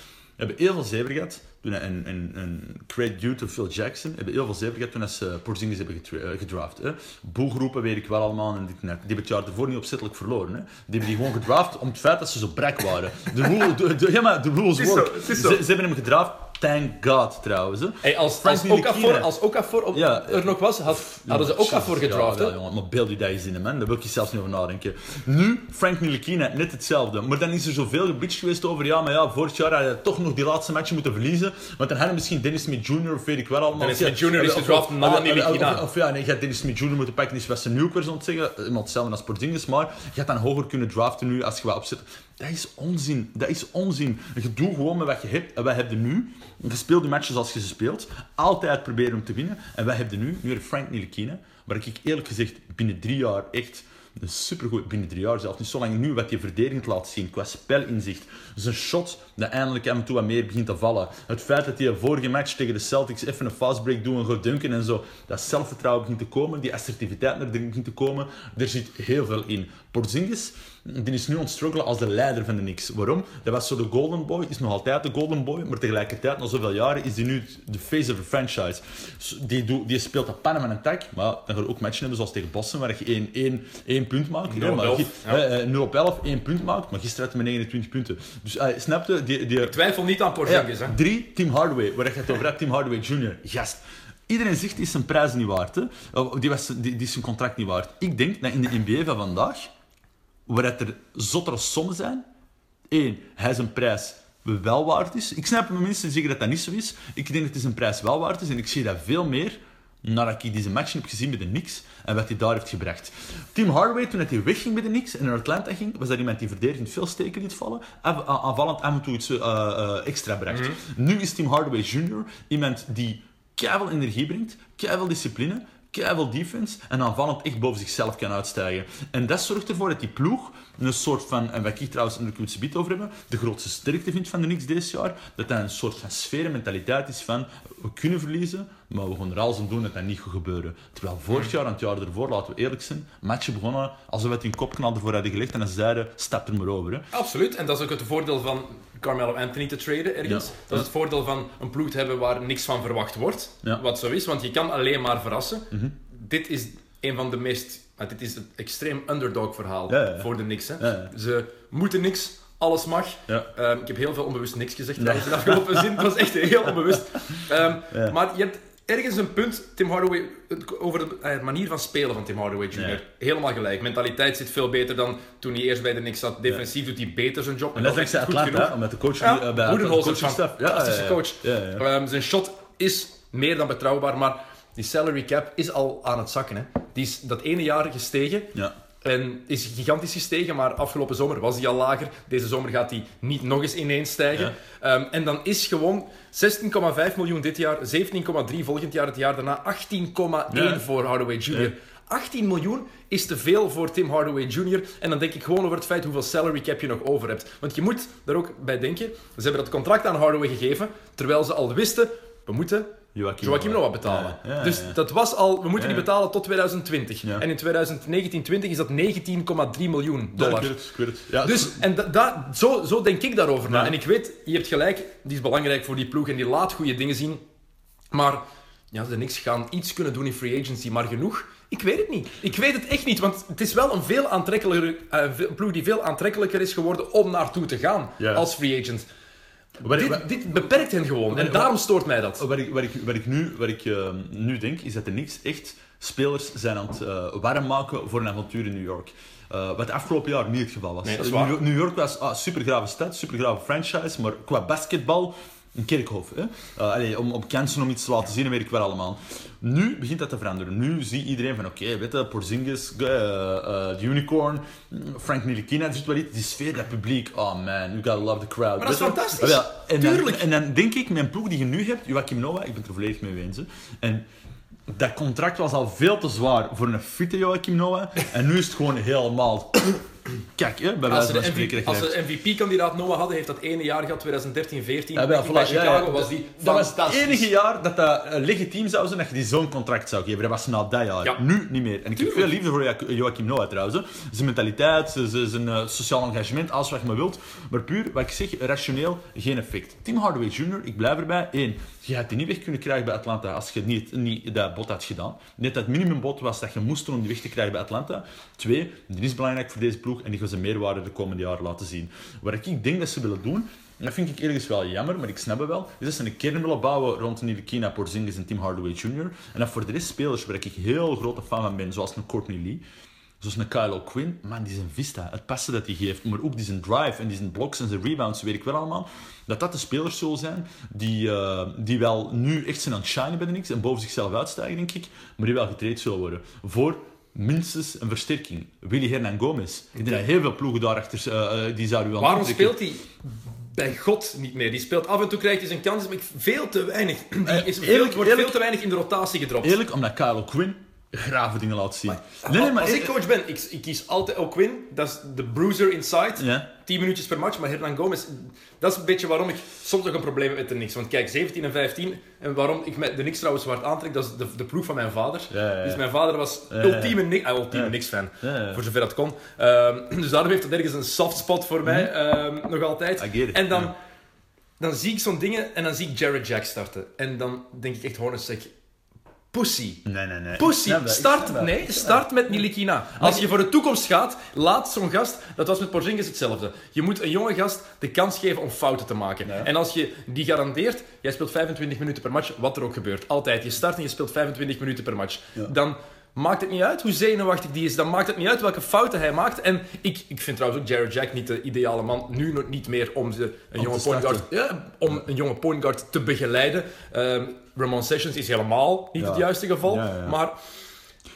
hebben heel veel zever gehad. Toen, en, en, en credit due to Phil Jackson. Hebben heel veel zever gehad toen ze Porzingis hebben eh, gedraft. Hè. Boelgroepen weet ik wel allemaal. En dit die hebben het jaar ervoor niet opzettelijk verloren. Hè. Die hebben die gewoon gedraft om het feit dat ze zo brak waren. De, rule, de, de- ja, maar de rules work. zo, het is zo. Ze, ze hebben hem gedraft. Thank God, trouwens. Hè. Hey, als, Frank als, Okafor, als Okafor op, Ja. er nog was, had, hadden ze Okafor gedraft. Ja, ja, jongen, maar beeld je dat eens in, man. Daar wil ik je zelfs niet over nadenken. Nu, Frank Ntilikina, net hetzelfde. Maar dan is er zoveel gebitcht geweest over, ja, maar ja, vorig jaar had hij toch nog die laatste match moeten verliezen. Want dan hadden misschien Dennis Smith Jr. of weet ik wel allemaal. Dennis Smith Jr. is gedraft na of- of-. Of, of ja, nee, je had Dennis Smith Jr. moeten pakken, is ook weer zo'n zeggen. Iemand hetzelfde als Porzingis, maar je had dan hoger kunnen draften nu als je wat opzet. Dat is onzin. Dat is onzin. Je doet gewoon met wat je hebt. En wij hebben nu, je speelt de matches als je ze speelt, altijd proberen om te winnen. En wij hebben nu, nu heb Frank Ntilikina, waar ik eerlijk gezegd binnen drie jaar echt een supergoed, binnen drie jaar zelfs niet zo lang nu, wat je verdedigend laat zien qua spelinzicht. Zijn shot, dat eindelijk en toe wat meer begint te vallen. Het feit dat hij een vorige match tegen de Celtics even een fastbreak doet en gaat dunken en zo, dat zelfvertrouwen begint te komen, die assertiviteit naar begint te komen, er zit heel veel in. Porzingis, die is nu aan het struggelen als de leider van de Knicks. Waarom? Dat was zo de golden boy, is nog altijd de golden boy, maar tegelijkertijd, na zoveel jaren, is hij nu de face of the franchise. Die, doet- die speelt dat pannen met een tak, maar dan ga je ook matchen hebben zoals tegen Boston, waar je 1 één, één punt maakt. 0 op maar 11, gi- ja. eh, eh, 0 op 11, 1 punt maakt, maar gisteren had hij met 29 punten. Dus uh, snap je? Die, die, Ik twijfel niet aan ja, Porzingis. hè. drie, Tim Hardaway, waar je het over hebt, Tim Hardaway Jr. Gast. Iedereen zegt, die is zijn prijs niet waard. Hè? Of Die, was, die, die is zijn contract niet waard. Ik denk dat in de NBA van vandaag, waar het er zottere sommen zijn, één, hij zijn prijs wel waard is. Ik snap dat mensen zeggen dat dat niet zo is. Ik denk dat hij zijn prijs wel waard is en ik zie dat veel meer nadat ik deze match heb gezien met de Knicks en wat hij daar heeft gebracht. Tim Hardaway, toen hij wegging met de Knicks en naar Atlanta ging, was dat iemand die verdedigend veel steken liet vallen, aanvallend af en toe iets eh, eh, extra bracht. Nu is Tim Hardaway Jr. iemand die keiveel energie brengt, keiveel discipline, keiveel defense en aanvallend echt boven zichzelf kan uitstijgen. En dat zorgt ervoor dat die ploeg een soort van, en wat ik trouwens, het zo over hebben, de grootste sterkte vindt van de Knicks dit jaar, dat dat een soort van sfeer en mentaliteit is van, we kunnen verliezen, maar we gaan er alles aan doen dat dat niet gaat gebeuren. Terwijl vorig jaar en het jaar ervoor, laten we eerlijk zijn, matchen begonnen alsof we het in kopknal ervoor hadden gelegd en ze zeiden, stap er maar over. Hè. Absoluut, en dat is ook het voordeel van Carmelo Anthony te traden ergens. Ja. Dat is het voordeel van een ploeg te hebben waar niks van verwacht wordt. Ja. Mhm. Wat zo is, want je kan alleen maar verrassen. Dit is een van de meest... dit is het extreem underdog verhaal Ja, ja, ja. voor de niks. Hè. Ze moeten niks, alles mag. Ja. Ehm, ik heb heel veel onbewust niks gezegd in de afgelopen zin. Het was echt heel onbewust. [LAUGHS] Ehm, Ja. Maar je hebt ergens een punt, Tim Hardaway, over de eh, manier van spelen van Tim Hardaway Jr. Ja. Helemaal gelijk. Mentaliteit zit veel beter dan toen hij eerst bij de Knicks zat. Defensief doet hij beter zijn job. En dat is echt dankzij goed Atlanta, genoeg. omdat de coach Ja, eh, bij coaching een staff. fantastische ja, coach. Ja, ja. Ehm, zijn shot is meer dan betrouwbaar, maar die salary cap is al aan het zakken. Hè. Die is dat ene jaar gestegen. Ja. En is gigantisch gestegen, maar afgelopen zomer was hij al lager. Deze zomer gaat hij niet nog eens ineens stijgen. Ehm, en dan is gewoon 16,5 miljoen dit jaar, 17,3 volgend jaar, het jaar daarna 18,1 Ja. voor Hardaway Jr. Ja. 18 miljoen is te veel voor Tim Hardaway Jr. En dan denk ik gewoon over het feit hoeveel salary cap je nog over hebt. Want je moet daar ook bij denken. Ze hebben dat contract aan Hardaway gegeven, terwijl ze al wisten, we moeten Joachim Joachim Noah. Noah betalen. Ja, ja, dus dat was al, we moeten die betalen tot 2020. Ja. En in 2019-20 is dat 19,3 miljoen dollar. Ja, ik weet het, ik weet het. Ja, Dus, en da, da- zo, zo denk ik daarover na. En ik weet, je hebt gelijk, die is belangrijk voor die ploeg en die laat goede dingen zien. Maar ja, de Knicks gaan iets kunnen doen in free agency, maar genoeg? Ik weet het niet. Ik weet het echt niet, want het is wel een veel aantrekkelijker, eh, een ploeg die veel aantrekkelijker is geworden om naartoe te gaan als free agent. Dit, dit beperkt hen gewoon en daarom stoort mij dat. Wat ik, wat ik, wat ik, nu, wat ik eh, nu denk, is dat er niks echt spelers zijn aan het eh, warm maken voor een avontuur in New York. Eh, wat afgelopen jaar niet het geval was. Nee, is New. York- New York was ah, supergrave stad, supergrave franchise, maar qua basketbal een kerkhof. Hè? Eh, allee, om, om kansen om iets te laten zien, weet ik wel allemaal. Nu begint dat te veranderen. Nu zie iedereen van, oké, weet je, Porzingis, de Unicorn, Frank er zit wel iets, die sfeer, dat publiek, oh man, you gotta love the crowd. Maar dat is fantastisch. Ah, en dan- Tuurlijk. en dan denk ik, mijn ploeg die je nu hebt, Joachim Noah, ik ben het er volledig mee eens. hè. En dat contract was al veel te zwaar voor een fitte Joachim Noah. En nu is het gewoon helemaal... Kijk, hè, bij Als wijze ze van de, spreken. Als ze hebt. MVP-kandidaat Noah hadden, heeft dat ene jaar gehad, 2013-14. Ja, wel, bij voilà, ja, Chicago ja. was die Dat was het enige jaar dat dat eh, legitiem zou zijn dat je die zo'n contract zou geven. Dat was na dat jaar. Ja. Nu niet meer. En ik heb veel liefde voor Jo- Joachim Noah trouwens. hè. Zijn mentaliteit, zijn- zijn eh, sociaal engagement, alles wat je maar wilt. Maar puur, wat ik zeg, rationeel, geen effect. Tim Hardaway Jr., ik blijf erbij. Eén, je had die niet weg kunnen krijgen bij Atlanta als je niet, niet dat bod had gedaan. Net dat minimumbod was dat je moest doen om die weg te krijgen bij Atlanta. Twee, die is belangrijk voor deze ploeg en die gaan ze meerwaarde de komende jaren laten zien. Wat ik denk dat ze willen doen, en dat vind ik ergens wel jammer, maar ik snap het wel, is dat ze een kern willen bouwen rond Nilikina, Porzingis en Tim Hardaway Jr. En dat voor de rest spelers waar ik heel grote fan van ben, zoals een Courtney Lee, zoals een Kylo Quinn, man, die zijn vista, het passen dat hij geeft, maar ook die zijn drive en die zijn blocks en zijn rebounds, weet ik wel allemaal, dat dat de spelers zullen zijn die, eh, die wel nu echt zijn aan het shinen bij de Knicks en boven zichzelf uitstijgen, denk ik, maar die wel getraind zullen worden. Voor minstens een versterking. Willy Hernan Gomez. Ik denk dat heel veel ploegen daarachter uh, die zouden wel Waarom speelt hij bij God niet meer? Die speelt af en toe, krijgt hij zijn kans, maar ik- veel te weinig. Die Eh, is veel, eerlijk- wordt veel te weinig in de rotatie gedropt. Eerlijk, omdat Kylo Quinn grave dingen laat zien. nee, nee, maar Als ik coach ben, ik, ik kies altijd O'Quinn. Dat is de bruiser inside. Ja. 10 minuutjes per match. Maar Hernan Gomez, dat is een beetje waarom ik soms nog een probleem heb met de Knicks. Want kijk, 17 en 15. En waarom ik met de Knicks trouwens zwart aantrek, dat is de, de ploeg van mijn vader. Dus mijn vader was ultieme, Knick- ah, ultieme. Ja, ja. Voor zover dat kon. Ehm, [CLEARS THROAT] dus daarom heeft het ergens een soft spot voor mij. ehm, nog altijd. En dan, dan zie ik zo'n dingen en dan zie ik Jared Jack starten. En dan denk ik echt zeg, pussy. Nee, nee, nee. Pussy, start, nee, start met Nilikina. Als je voor de toekomst gaat, laat zo'n gast, dat was met Porzingis hetzelfde. Je moet een jonge gast de kans geven om fouten te maken. Ja. En als je die garandeert, jij speelt 25 minuten per match, wat er ook gebeurt. Altijd, je start en je speelt 25 minuten per match. Dan maakt het niet uit hoe zenuwachtig die is, dan maakt het niet uit welke fouten hij maakt. En ik, ik vind trouwens ook Jared Jack niet de ideale man, nu nog niet meer om ze, een, jonge point guard, ja, om een jonge point guard te begeleiden. Ehm, Ramon Sessions is helemaal niet Ja. het juiste geval. Ja. Maar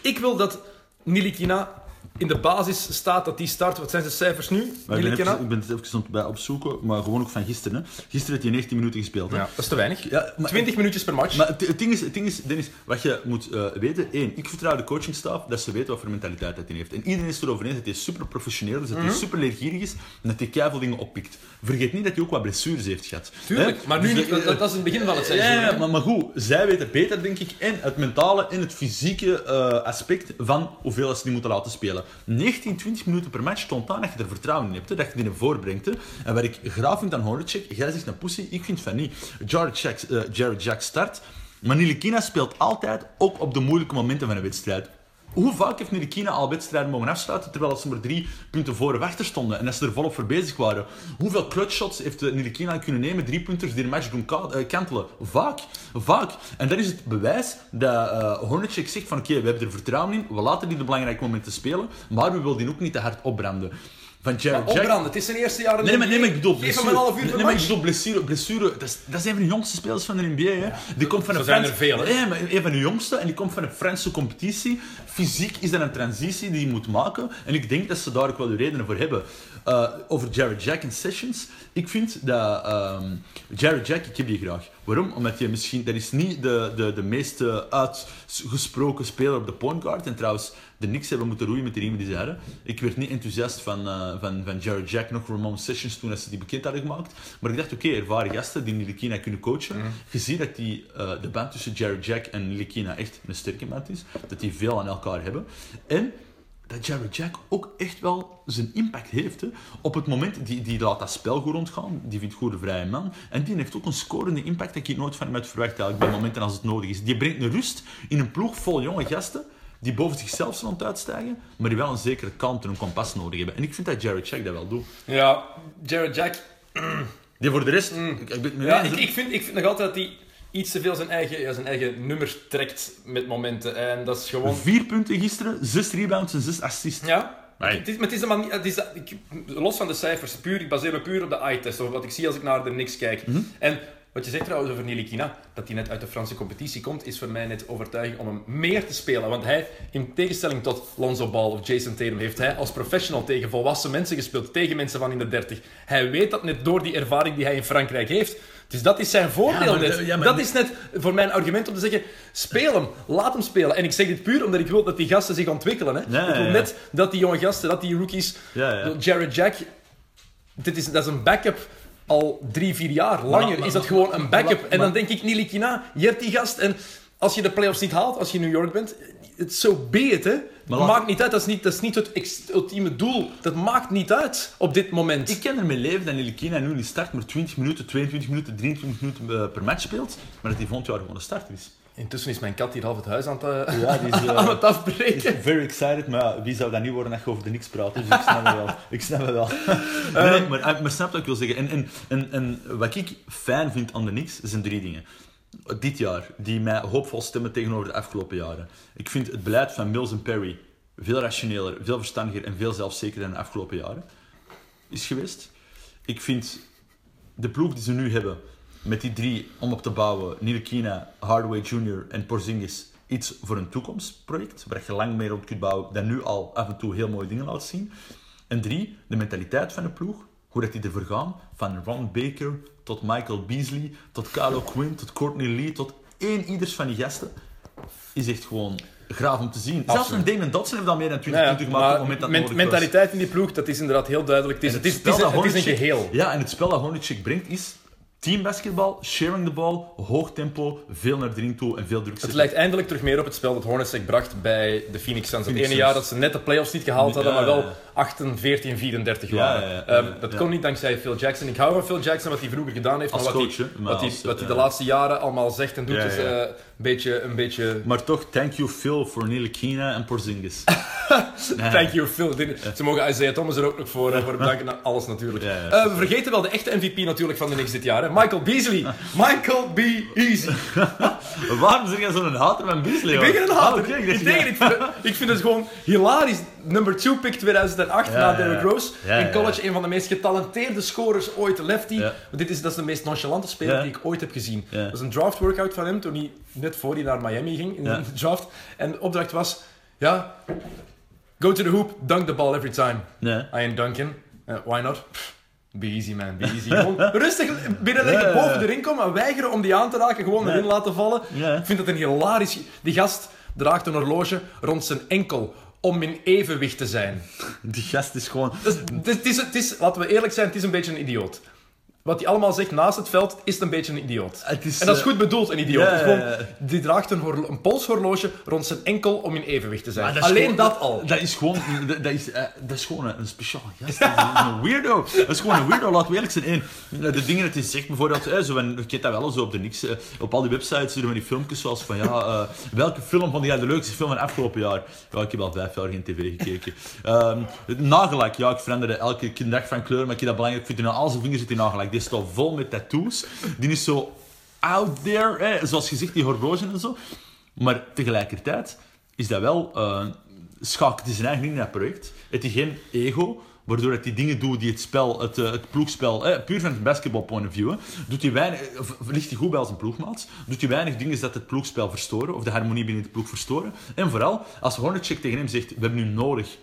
ik wil dat Nilikina in de basis staat, dat die start. Wat zijn zijn cijfers nu? Maar ik, ben even, ik ben het even bij opzoeken, maar gewoon ook van gisteren. Hè. Gisteren heeft hij 19 minuten gespeeld. Hè. Ja, dat is te weinig. Ja, maar- 20 minuutjes per match. Maar het, het ding is, het ding is Dennis, wat je moet eh, weten, één, ik vertrouw de coachingstaf dat ze weten wat voor mentaliteit hij heeft. En iedereen is erover eens dat hij super professioneel is, dat Mhm. hij super leergierig is en dat hij keiveel dingen oppikt. Vergeet niet dat hij ook wat blessures heeft gehad. Tuurlijk, Hè? maar nu Dus de- dat, dat is het begin van het seizoen. ja, maar, maar goed, zij weten beter, denk ik, en het mentale en het fysieke eh, aspect van hoeveel ze die moeten laten spelen. 19, 20 minuten per match toont aan dat je er vertrouwen in hebt, dat je die naar voren brengt. Hè. En wat ik graag vind aan Hornacek, jij zegt een pussy, ik vind van niet. Jared Jack, eh, Jared Jack start, maar Nilikina speelt altijd ook op de moeilijke momenten van een wedstrijd. Hoe vaak heeft Nirikina al wedstrijden mogen afsluiten terwijl ze maar drie punten voor achter stonden en dat ze er volop voor bezig waren? Hoeveel clutchshots heeft eh, Nirikina kunnen nemen, drie punters die de match doen eh, kantelen? Vaak, vaak. En dat is het bewijs dat Hornacek zegt van oké, we hebben er vertrouwen in, we laten die de belangrijke momenten spelen, maar we willen die ook niet te hard opbranden. Van Jared Jack... Opbranden, het is zijn eerste jaar in de Nee, maar, nee, maar ik bedoel blessure. een half uur per nee, maar ik bedoel blessure. blessure dat, is, dat is een van de jongste spelers van de NBA. Hè. die komt van zo een zijn er veel, hè. Nee, maar een van de jongste en die komt van een Franse competitie. Fysiek is dat een transitie die je moet maken. En ik denk dat ze daar ook wel de redenen voor hebben. Uh, over Jared Jack en Sessions. Ik vind dat ehm, Jared Jack, ik heb die graag. Waarom? Omdat hij misschien, dat is niet de, de, de meest uitgesproken speler op de point guard. En trouwens, de Knicks hebben moeten roeien met de riemen die ze hadden. Ik werd niet enthousiast van, eh, van, van Jared Jack, nog Ramon Sessions toen ze die bekend hadden gemaakt. Maar ik dacht, oké, ervaren gasten die Nilikina kunnen coachen. Je ziet dat die, eh, de band tussen Jared Jack en Nilikina echt een sterke band is. Dat die veel aan elkaar hebben. En dat Jared Jack ook echt wel zijn impact heeft. Hè. Op het moment, die, die laat dat spel goed rondgaan, die vindt goed de vrije man. En die heeft ook een scorende impact dat ik nooit van hem had verwacht eigenlijk, bij momenten als het nodig is. Die brengt een rust in een ploeg vol jonge gasten die boven zichzelf zijn aan het uitstijgen, maar die wel een zekere kalmte en een kompas nodig hebben. En ik vind dat Jared Jack dat wel doet. Ja, Jared Jack. [CLEARS THROAT] Die voor de rest... Ik, ik Ja, ik, ik, vind, ik vind nog altijd dat hij iets te veel zijn eigen, ja, zijn eigen nummers trekt met momenten. En dat is gewoon... Vier punten gisteren, zes rebounds en zes assists. Ja. Nee. Het is, maar het is het is ik, los van de cijfers, puur, ik baseer me puur op de eye-test, of wat ik zie als ik naar de niks kijk. Mhm. En wat je zegt trouwens over Nilikina, dat hij net uit de Franse competitie komt, is voor mij net overtuiging om hem meer te spelen. Want hij, in tegenstelling tot Lonzo Ball of Jason Tatum, heeft hij als professional tegen volwassen mensen gespeeld, tegen mensen van in de 30. Hij weet dat net door die ervaring die hij in Frankrijk heeft. Dus dat is zijn voordeel Ja, maar net. de- ja, maar- dat is net voor mijn argument om te zeggen, speel hem, laat hem spelen. En ik zeg dit puur omdat ik wil dat die gasten zich ontwikkelen. Hè. Ja, ik wil net dat die jonge gasten, dat die rookies, Ja, ja. Jared Jack, dit is, dat is een backup al drie, vier jaar. Langer maar- is dat gewoon een backup. maar- en dan denk ik, Nilikina, je hebt die gast. En als je de playoffs niet haalt, als je in New York bent, het is zo be it, hè. Maar Dat maakt niet uit, dat is niet, dat is niet het ultieme doel. Dat maakt niet uit op dit moment. Ik kan ermee leven dat Nilikina nu niet start, maar 20 minuten, 22 minuten, 23 minuten eh, per match speelt, maar dat hij volgend jaar gewoon een starter is. Intussen is mijn kat hier half het huis aan het, eh, Ja, die is, [LAUGHS] eh, aan het afbreken. Very excited, maar ja, wie zou dat niet worden als je over de niks praat? Dus ik snap het wel. Ik snap het wel. [LAUGHS] Nee, nee, maar, eh, maar snap wat ik wil zeggen. En, en, en, en wat ik fijn vind aan de niks, zijn drie dingen. Dit jaar, die mij hoopvol stemmen tegenover de afgelopen jaren. Ik vind het beleid van Mills en Perry veel rationeler, veel verstandiger en veel zelfzekerder dan de afgelopen jaren is geweest. Ik vind de ploeg die ze nu hebben, met die drie om op te bouwen, Nilekina, Hardaway Jr. en Porzingis, iets voor een toekomstproject, waar je lang meer op kunt bouwen, dan nu al af en toe heel mooie dingen laat zien. En drie, de mentaliteit van de ploeg, hoe dat die ervoor gaan, van Ron Baker tot Michael Beasley, tot Carlo Quinn, tot Courtney Lee, tot één ieders van die gasten, is echt gewoon graaf om te zien. Zelfs een Damon Dodson heeft al meer dan 20 Ja, ja, punten gemaakt op het moment dat men- was. mentaliteit in die ploeg, dat is inderdaad heel duidelijk. Het is, het is, het is, spel een, dat het is een Hornacek- geheel. Ja, en het spel dat Hornacek brengt is teambasketbal, sharing the ball, hoog tempo, veel naar de ring toe en veel druk Het zetten. lijkt eindelijk terug meer op het spel dat Hornacek bracht bij de Phoenix Suns. Het ene jaar dat ze net de playoffs niet gehaald hadden, Ja, maar wel ja, ja. 18, 14, 34 Ja, waren. ja, ja. Ehm, dat kon niet dankzij Phil Jackson. Ik hou van Phil Jackson, wat hij vroeger gedaan heeft. Als maar wat coach, hij, hè, maar wat hij, als, wat hij ja. de laatste jaren allemaal zegt en doet, eh, beetje... Een beetje Maar toch, thank you Phil voor Nilekina en Porzingis. [LAUGHS] Thank you, Phil. Ze mogen Isaiah Thomas er ook nog voor, voor bedanken. Nou, Alles natuurlijk. Ja, ja. Eh, we vergeten wel de echte MVP natuurlijk van de Knicks dit jaar. Hè? Michael Beasley. [LAUGHS] Michael B. Easy. [LAUGHS] Waarom zeg jij zo'n hater van Beasley? Ik ben geen hater. Oh, oké, ik denk ik, vind het, ik vind het gewoon hilarisch. Number 2 pick 2008 Ja, na Derrick. Rose. In college een van de meest getalenteerde scorers ooit. Lefty. Maar Dit is, dat is de meest nonchalante speler die ik ooit heb gezien. Dat was een draft workout van hem toen hij net voor hij naar Miami ging in de [LAUGHS] draft. En de opdracht was: ja, go to the hoop, dunk the ball every time. Nee. I ain't dunking. Uh, why not? Pff, Be easy, man. Be easy. Gewoon [LAUGHS] rustig binnenleggen, boven de ring komen, en weigeren om die aan te raken, gewoon erin laten vallen. Ik vind het een hilarisch... Die gast draagt een horloge rond zijn enkel om in evenwicht te zijn. [LAUGHS] Die gast is gewoon... Dus, het, is, het is, laten we eerlijk zijn, het is een beetje een idioot. Wat hij allemaal zegt naast het veld, is het een beetje een idioot. Het is, en dat is eh, goed bedoeld, een idioot. gewoon. Die draagt een, horlo- een polshorloge rond zijn enkel om in evenwicht te zijn. Dat Alleen gewoon- dat al. Dat is gewoon, dat, is, eh, dat is gewoon een, een speciaal gast. Dat is een weirdo. Dat is gewoon een weirdo, laten we eerlijk zijn. Eén, de dingen dat hij zegt, bijvoorbeeld, eh, zo, en, ik ken dat wel zo op de niks, eh, op al die websites doen we die filmpjes zoals van, ja, welke film vond jij de leukste film van afgelopen jaar? Ja, ik heb al vijf jaar geen tv gekeken. Ehm nagellak, ja, ik veranderde elke dag van kleur, maar ik vind dat belangrijk. Ik vind dat al zijn vingers zit in nagellak. Die is toch vol met tattoos. Die is zo out there, hè, zoals je zegt, die horloge en zo. Maar tegelijkertijd is dat wel... eh schakelt hij zijn eigen in dat project. Het is geen ego, waardoor hij die dingen doet die het spel, het, eh, het ploegspel, eh, puur van het basketball point of view, doet hij weinig, of ligt hij goed bij als een ploegmaat, doet hij weinig dingen dat het ploegspel verstoren, of de harmonie binnen de ploeg verstoren. En vooral, als Hornacek tegen hem zegt, we hebben nu nodig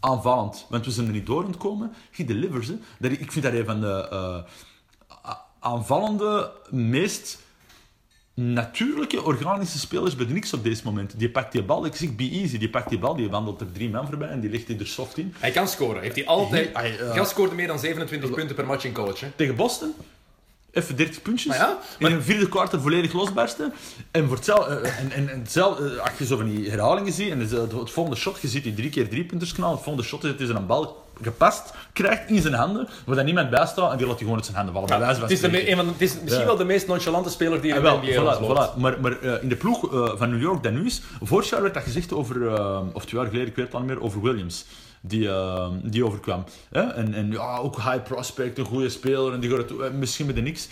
aanvallend, want we zijn er niet door het komen, he delivers. Hè. Dat, ik vind dat een van de eh, aanvallende, meest natuurlijke, organische spelers bij de niks op deze moment. Die pakt die bal, ik zeg be easy, die pakt die bal, die wandelt er drie man voorbij en die legt hij er soft in. Hij kan scoren. Heeft hij altijd... Hij, eh, scoorde meer dan 27 punten per match in college. Hè. Tegen Boston, even 30 puntjes. Maar ja, in een vierde kwart volledig losbarsten. En, voor hetzelfde, eh, en, en, en hetzelfde, eh, als je zo van die herhalingen ziet, en het, het volgende shot, je ziet die drie keer drie punters knallen, het volgende shot is dat hij een bal gepast krijgt in zijn handen, waar dan niemand bij staat, en die laat hij gewoon uit zijn handen vallen. Het is, de een van de- het is misschien Ja. wel de meest nonchalante speler die er Ah, in wel, de NBA voilà, voilà. Maar, maar eh, in de ploeg eh, van New York dat nu is, vorig jaar werd dat gezegd over, eh, of twee jaar geleden, ik weet het al niet meer, over Williams. Die, die overkwam. En, en ja, ook high prospect, een goede speler, en die gaat het, misschien met de niks.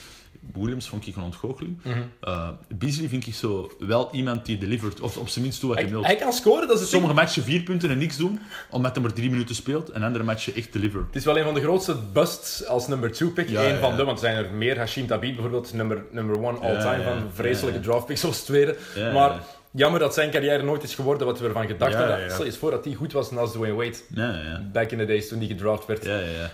Williams vond ik een ontgoocheling. Eh, Beasley vind ik zo wel iemand die delivert, of op zijn minst toe wat hij wil. hij kan scoren, dat is ding. Sommige matchen vier punten en niks doen, omdat hij maar drie minuten speelt, en andere matchen echt deliver. Het is wel een van de grootste busts als number 2 pick. Ja, Eén ja, van ja. de, want er zijn er meer. Hashim Tabit bijvoorbeeld, number, number one all-time van vreselijke draft picks als tweede. Maar. Jammer dat zijn carrière nooit is geworden wat we ervan gedacht Ja, hadden. ja. Stel eens voor dat hij goed was naast Dwayne Wade. Ja, ja, Back in the days toen hij gedraft werd. ja. ja.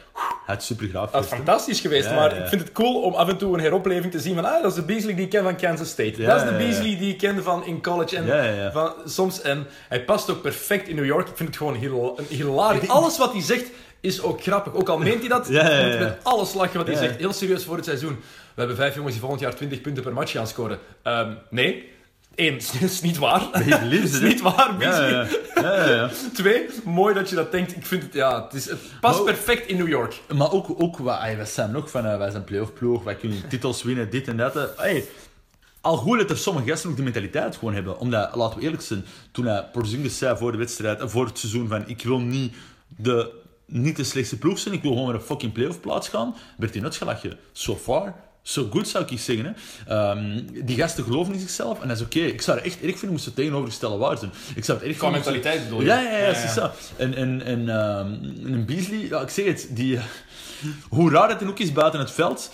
Hij had super graaf. Dat is fantastisch geweest, maar ik vind het cool om af en toe een heropleving te zien van ah, dat is de Beasley die ik ken van Kansas State. Dat is de. Beasley die ik ken van in college. En. Van, soms, en hij past ook perfect in New York. Ik vind het gewoon heel, hilarisch. Alles wat hij zegt is ook grappig. Ook al meent hij dat, Ja, ja, met alles lachen wat hij zegt. Heel serieus voor het seizoen. We hebben vijf jongens die volgend jaar 20 punten per match gaan scoren. Ehm, nee. Eén, het [LAUGHS] is niet waar. Het is niet waar, Ja, ja, ja. Twee, mooi dat je dat denkt. Ik vind het, ja, het, is, het past perfect in New York. Maar ook, ook wat, wij zijn nog van, eh, wij zijn playoff ploeg, wij kunnen titels winnen, dit en dat. eh. Ay, al goed dat er sommige gasten ook de mentaliteit gewoon hebben. Omdat, laten we eerlijk zijn, toen hij Porzingis zei voor de wedstrijd, eh, voor het seizoen van ik wil niet de, niet de slechtste ploeg zijn, ik wil gewoon naar een fucking playoff plaats gaan, werd hij uitgelachen. So far, so good zou ik zeggen. Hè. Ehm, die gasten geloven in zichzelf en dat is oké. Ik zou het echt erg vinden moesten tegenovergestelde waar zijn. Ik zou het erg Qua mentaliteit bedoel je? Ja, ja, ja, Ja, ja. En, en, en een Beasley, ja, ik zeg het, die, [LAUGHS] hoe raar het dan ook is buiten het veld,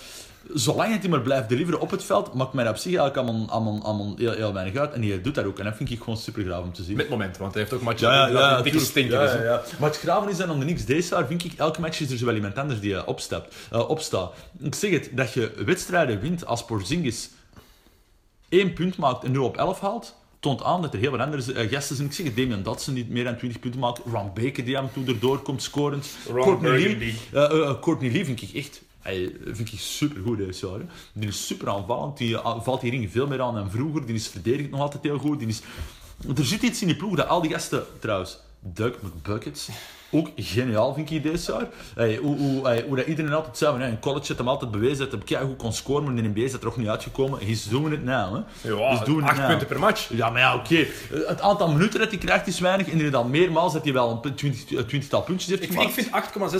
zolang hij maar blijft deliveren op het veld, maakt mij op zich eigenlijk allemaal, allemaal, allemaal heel, heel weinig uit. En hij doet dat ook. En dat vind ik gewoon super graaf om te zien. Met moment, want hij heeft ook matchen Ja, ja, ja, dikke tuurlijk. stinker Ja. Maar het graven is dan om de niks. Deze jaar vind ik, elke match is er zo wel iemand anders die eh, opstapt, eh, opstaat. Ik zeg het, dat je wedstrijden wint als Porzingis één punt maakt en 0 op 11 haalt, toont aan dat er heel wat andere eh, gasten zijn. Ik zeg het, Damian Dotson die meer dan 20 punten maakt, Ron Baker die af en toe erdoor komt, scorend. Courtney Lee, eh, eh, Courtney Lee vind ik echt... Hij vind ik super goed hè. Die is super aanvallend. Die eh, valt die ring veel meer aan dan vroeger. Die is verdedigend nog altijd heel goed. Die is... Er zit iets in die ploeg dat al die gasten... Trouwens, Doug McBuckets. Ook geniaal vind ik deze jaar. Hey, hoe, hoe, hey, hoe dat iedereen altijd zei. hey, in college had hem altijd bewezen dat hij goed kon scoren. Maar in de NBA is dat er nog niet uitgekomen. He's doing it now. Hè. Ja, He's doing it acht now. punten per match. Ja, maar ja, oké. Het aantal minuten dat hij krijgt is weinig. En inderdaad, meermaals dat hij wel een twintig- een twintigtal puntjes heeft Ik, gemaakt. ik vind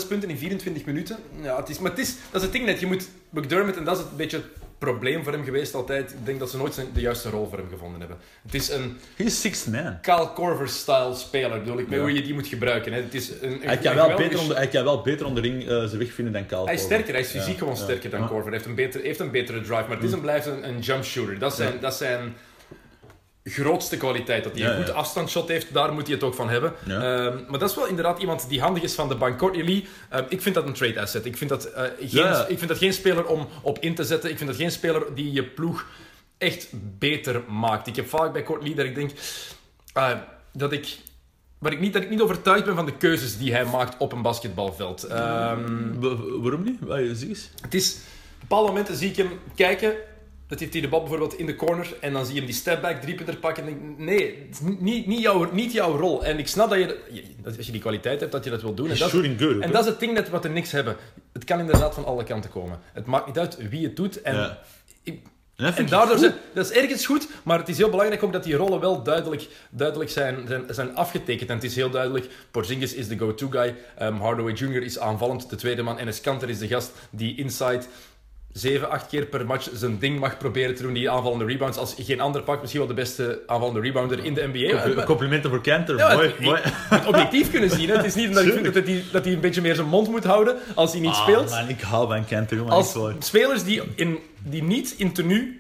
8,6 punten in 24 minuten. Ja, het is, maar het is, dat is het ding net. Je moet McDermott, en dat is het beetje probleem voor hem geweest altijd. Ik denk dat ze nooit zijn, de juiste rol voor hem gevonden hebben. Het is een Hij is sixth man. Kyle Korver-style speler, bedoel ik, met Ja. hoe je die moet gebruiken. Hè. Het is een, een, Hij kan, een wel beter onder, hij kan wel beter onder de ring eh, zijn weg vinden dan Kyle Hij is sterker, hij is fysiek Ja, gewoon sterker dan Ja. Korver. Hij heeft een, beter, heeft een betere drive, maar het is en blijft een, een jump shooter. Dat zijn, dat zijn grootste kwaliteit. Dat hij Ja, een goed ja. afstandsshot heeft, daar moet hij het ook van hebben. Ja. Ehm, maar dat is wel inderdaad iemand die handig is van de bank. Courtney Lee, ehm, ik vind dat een trade asset. Ik vind dat, eh, geen, ik vind dat geen speler om op in te zetten. Ik vind dat geen speler die je ploeg echt beter maakt. Ik heb vaak bij Courtney Lee dat ik denk eh, dat ik... Maar ik niet, dat ik niet overtuigd ben van de keuzes die hij maakt op een basketbalveld. Ehm, Wa- Waarom niet? Wat, zeg eens. het is... bepaalde momenten zie ik hem kijken. Dat heeft hij de bal bijvoorbeeld in de corner. En dan zie je hem die stepback driepunter pakken. En denk, nee, niet, niet, jouw, niet jouw rol. En ik snap dat je, dat als je die kwaliteit hebt, dat je dat wil doen. En dat, good, en dat is het ding dat wat er niks hebben. Het kan inderdaad van alle kanten komen. Het maakt niet uit wie het doet. En, Ja. ik- En daardoor zijn, dat is ergens goed, maar het is heel belangrijk ook dat die rollen wel duidelijk, duidelijk zijn, zijn, zijn afgetekend. En het is heel duidelijk, Porzingis is de go-to guy, um, Hardaway Jr. is aanvallend, de tweede man, en Escanter is de gast die inside zeven, acht keer per match zijn ding mag proberen te doen, die aanvallende rebounds. Als geen ander pakt, misschien wel de beste aanvallende rebounder in de NBA. Compl- Complimenten voor Kanter. Ja, mooi, het- mooi. het [LAUGHS] objectief kunnen zien. Hè. Het is niet omdat ik vind dat hij, dat hij een beetje meer zijn mond moet houden als hij niet Ah, speelt. man, ik hou van jongen. Als spelers die, in, die niet in tenue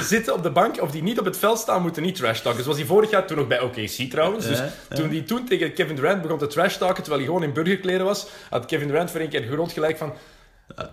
zitten op de bank of die niet op het veld staan, moeten niet trash talken. Zoals hij vorig jaar toen nog bij OKC trouwens. Dus Ja, ja. toen hij toen tegen Kevin Durant begon te trash talken, terwijl hij gewoon in burgerkleren was, had Kevin Durant voor een keer grond gelijk van...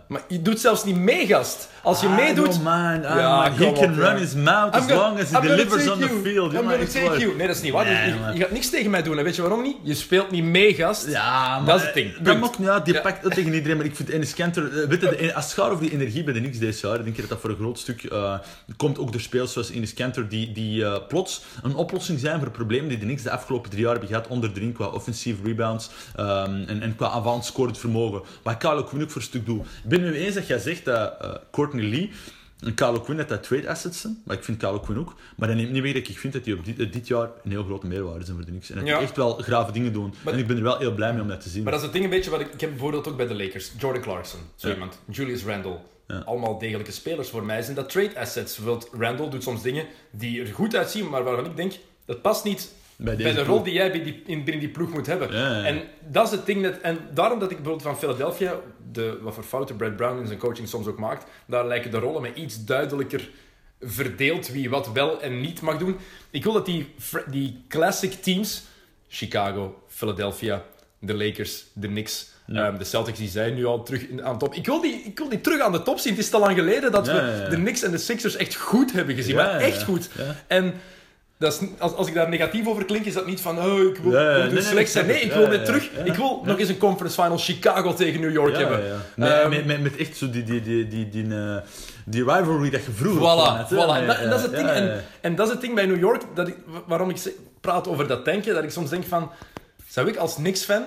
Maar je doet zelfs niet mee, gast. Als je Ah, meedoet... no, man. Ah, Ja, man. He can run his mouth as gonna- long as he I'm delivers on the field. I'm gonna take you. Nee, dat is niet waar. Nee, je, je gaat niks tegen mij doen. En weet je waarom niet? Je speelt niet mee, gast. Ja, maar Dat is het ding. Dat Punt. niet uit. Die Ja. pakt het tegen iedereen. Maar ik vind Enes Kanter... eh, Weet je, de- als het gaat over die energie bij de Knicks deze jaar, denk ik dat dat voor een groot stuk eh, komt ook door spelers zoals Enes Kanter, die, die eh, plots een oplossing zijn voor problemen die de Knicks de afgelopen drie jaar hebben gehad onder de ring qua offensief rebounds ehm, en, en qua aanvallend scorend vermogen. Wat Quinn ook voor een stuk doet. Ik ben het nu eens dat jij zegt dat eh, Courtney Lee en Kyle Quinn dat dat trade assets zijn, maar ik vind Kyle Quinn ook. Maar dat neemt niet weg dat ik vind dat die op dit, eh, dit jaar een heel grote meerwaarde zijn voor de Knicks. En dat die Ja. echt wel grave dingen doen. Maar- en ik ben er wel heel blij mee om dat te zien. Maar dat is het ding een beetje wat ik... Ik heb bijvoorbeeld ook bij de Lakers. Jordan Clarkson, zo Ja. iemand. Julius Randle. Ja. Allemaal degelijke spelers voor mij. Zijn dat trade assets? Bijvoorbeeld Randle doet soms dingen die er goed uitzien, maar waarvan ik denk... Dat past niet Bij de rol die jij bij die, in, binnen die ploeg moet hebben. Ja, ja, ja. En dat is het ding dat... En daarom dat ik bijvoorbeeld van Philadelphia... De, wat voor fouten Brad Brown in zijn coaching soms ook maakt... Daar lijken de rollen me iets duidelijker verdeeld wie wat wel en niet mag doen. Ik wil dat die, die classic teams... Chicago, Philadelphia, de Lakers, de Knicks... ehm, de Celtics die zijn nu al terug in, aan de top. Ik wil, die, ik wil die terug aan de top zien. Het is te lang geleden dat we de Knicks en de Sixers echt goed hebben gezien. Maar echt goed. En dat is, als, als ik daar negatief over klink, is dat niet van oh, ik wil, Ja, ja, we nee, nee, slecht zijn. Nee, ik wil weer terug. Ik wil nog eens een conference final Chicago tegen New York hebben. Met, Ehm, met, met, met echt zo die, die, die, die, die, eh, die rivalry dat je vroeger Voilà, had, voilà. En, dat, en dat is het ding. En, en dat is het ding bij New York, dat ik, waarom ik praat over dat tanken, dat ik soms denk van, zou ik als Knicks-fan,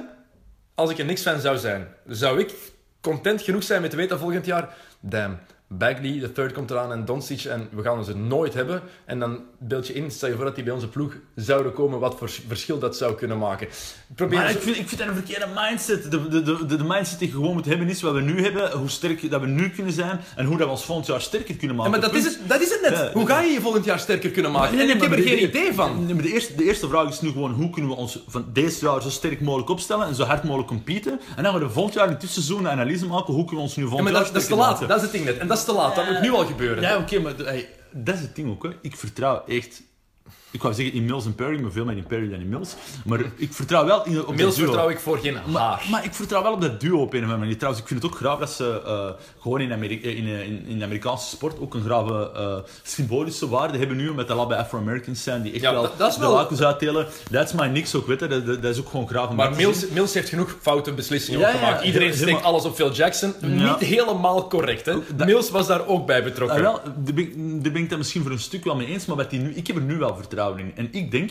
als ik een Knicks-fan zou zijn, zou ik content genoeg zijn met te weten dat volgend jaar, damn, Bagley, de third komt eraan en Doncic en we gaan ze nooit hebben. En dan beeld je in, stel je voor dat die bij onze ploeg zouden komen, wat voor verschil dat zou kunnen maken. Ik probeer Maar ik vind, ik vind dat een verkeerde mindset. De, de, de, mindset die je gewoon moet hebben is wat we nu hebben, hoe sterk dat we nu kunnen zijn en hoe dat we ons volgend jaar sterker kunnen Ja, maken. maar dat is, het, dat is het net. Ja. Hoe ga je je volgend jaar sterker kunnen maken? Nee, ik heb er geen de- idee van. Maar de, eerste, de eerste vraag is nu gewoon hoe kunnen we ons van deze jaar zo sterk mogelijk opstellen en zo hard mogelijk competen. En dan gaan we de volgend jaar in tussenseizoen een analyse maken hoe kunnen we ons nu Ja, volgend maar jaar dat, dat is te laat. maken. Dat is het ding net. En dat is te laat. Dat moet nu al gebeuren. Ja, oké, maar hey, dat is het ding ook. Hè. Ik vertrouw echt... Ik wou zeggen in Mills en Perry, maar veel meer in Perry dan in Mills. Maar ik vertrouw wel in, op dat Inmiddels duo. vertrouw ik voor geen haar. maar ik vertrouw wel op dat duo op een of andere manier. Trouwens, ik vind het ook graag dat ze eh, gewoon in, Ameri- in, eh, in, in de Amerikaanse sport ook een grave eh, symbolische waarde hebben nu, omdat dat al bij Afro-Americans zijn die echt Ja, wel, dat- dat de wel- lakens uitdelen. Dat is my niks ook, weet je. Dat, dat, dat is ook gewoon graag om Maar dat. Mills, Mills heeft genoeg foute beslissingen Ja, ook ja, gemaakt. Iedereen helemaal- steekt alles op Phil Jackson. Ja. Niet helemaal correct, hè. dat- Mills was daar ook bij betrokken. Ah, wel, daar ben, ik, daar ben ik het misschien voor een stuk wel mee eens, maar wat die nu, ik heb er nu wel vertrouwen En ik denk,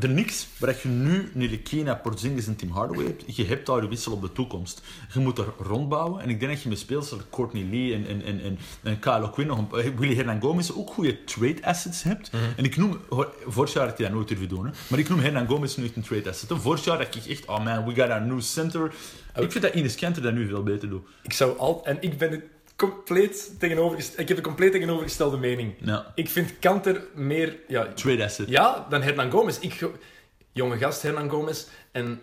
er niks waar je nu Nilikina, Porzingis en Tim Hardaway hebt, je hebt daar een wissel op de toekomst. Je moet er rondbouwen. En ik denk dat je met spelers als Courtney Lee en, en, en, en, en Kyle Quinn, eh, Willy Hernan Gomez, ook goede trade assets hebt. En ik noem, vorig jaar had je dat nooit durven doen, hè, maar ik noem Hernan Gomez nu echt een trade asset. hè. Vorig jaar dacht ik echt, oh man, we got a new center. Ik vind dat Ines Kanter dat nu veel beter doet. Ik zou al... En ik ben het compleet. Ik heb een compleet tegenovergestelde mening. Ja. Ik vind Kanter meer... Ja, Trade asset. ja dan Hernan Gomez. Ik, ge- jonge gast Hernan Gomez. En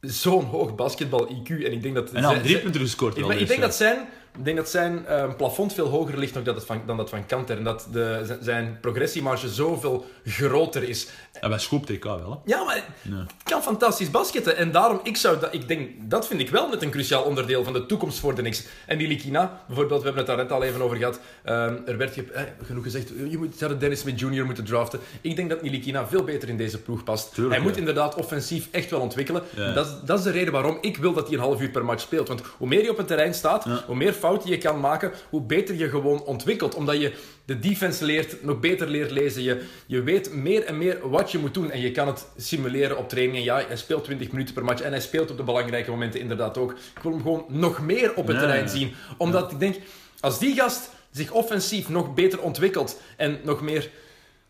zo'n hoog basketbal-IQ. En ik denk dat... En zij- drie punten gescoord. Ik, ik deze denk dat zijn, ik denk dat zijn eh, plafond veel hoger ligt nog dat het van, dan dat van Kanter. En dat de, zijn- progressiemarge zoveel groter is. En bij Scoop TK wel, hè. Ja, maar het kan fantastisch basketten. En daarom, ik zou dat, ik denk, dat vind ik wel net een cruciaal onderdeel van de toekomst voor de Knicks. En die Likina, bijvoorbeeld, we hebben het daar net al even over gehad. Ehm, er werd eh, genoeg gezegd, je moet zouden Dennis Smith Jr. moeten draften. Ik denk dat Nilikina veel beter in deze ploeg past. Tuurlijk, hij moet ja. inderdaad offensief echt wel ontwikkelen. Ja. Dat, is, dat is de reden waarom ik wil dat hij een half uur per match speelt. Want hoe meer hij op het terrein staat, hoe meer fouten je kan maken, hoe beter je gewoon ontwikkelt. Omdat je de defense leert, nog beter leert lezen. Je, je weet meer en meer wat je moet doen. En je kan het simuleren op trainingen. Ja, hij speelt 20 minuten per match en hij speelt op de belangrijke momenten inderdaad ook. Ik wil hem gewoon nog meer op het Ja, terrein ja. zien. Omdat ik denk, als die gast zich offensief nog beter ontwikkelt en nog meer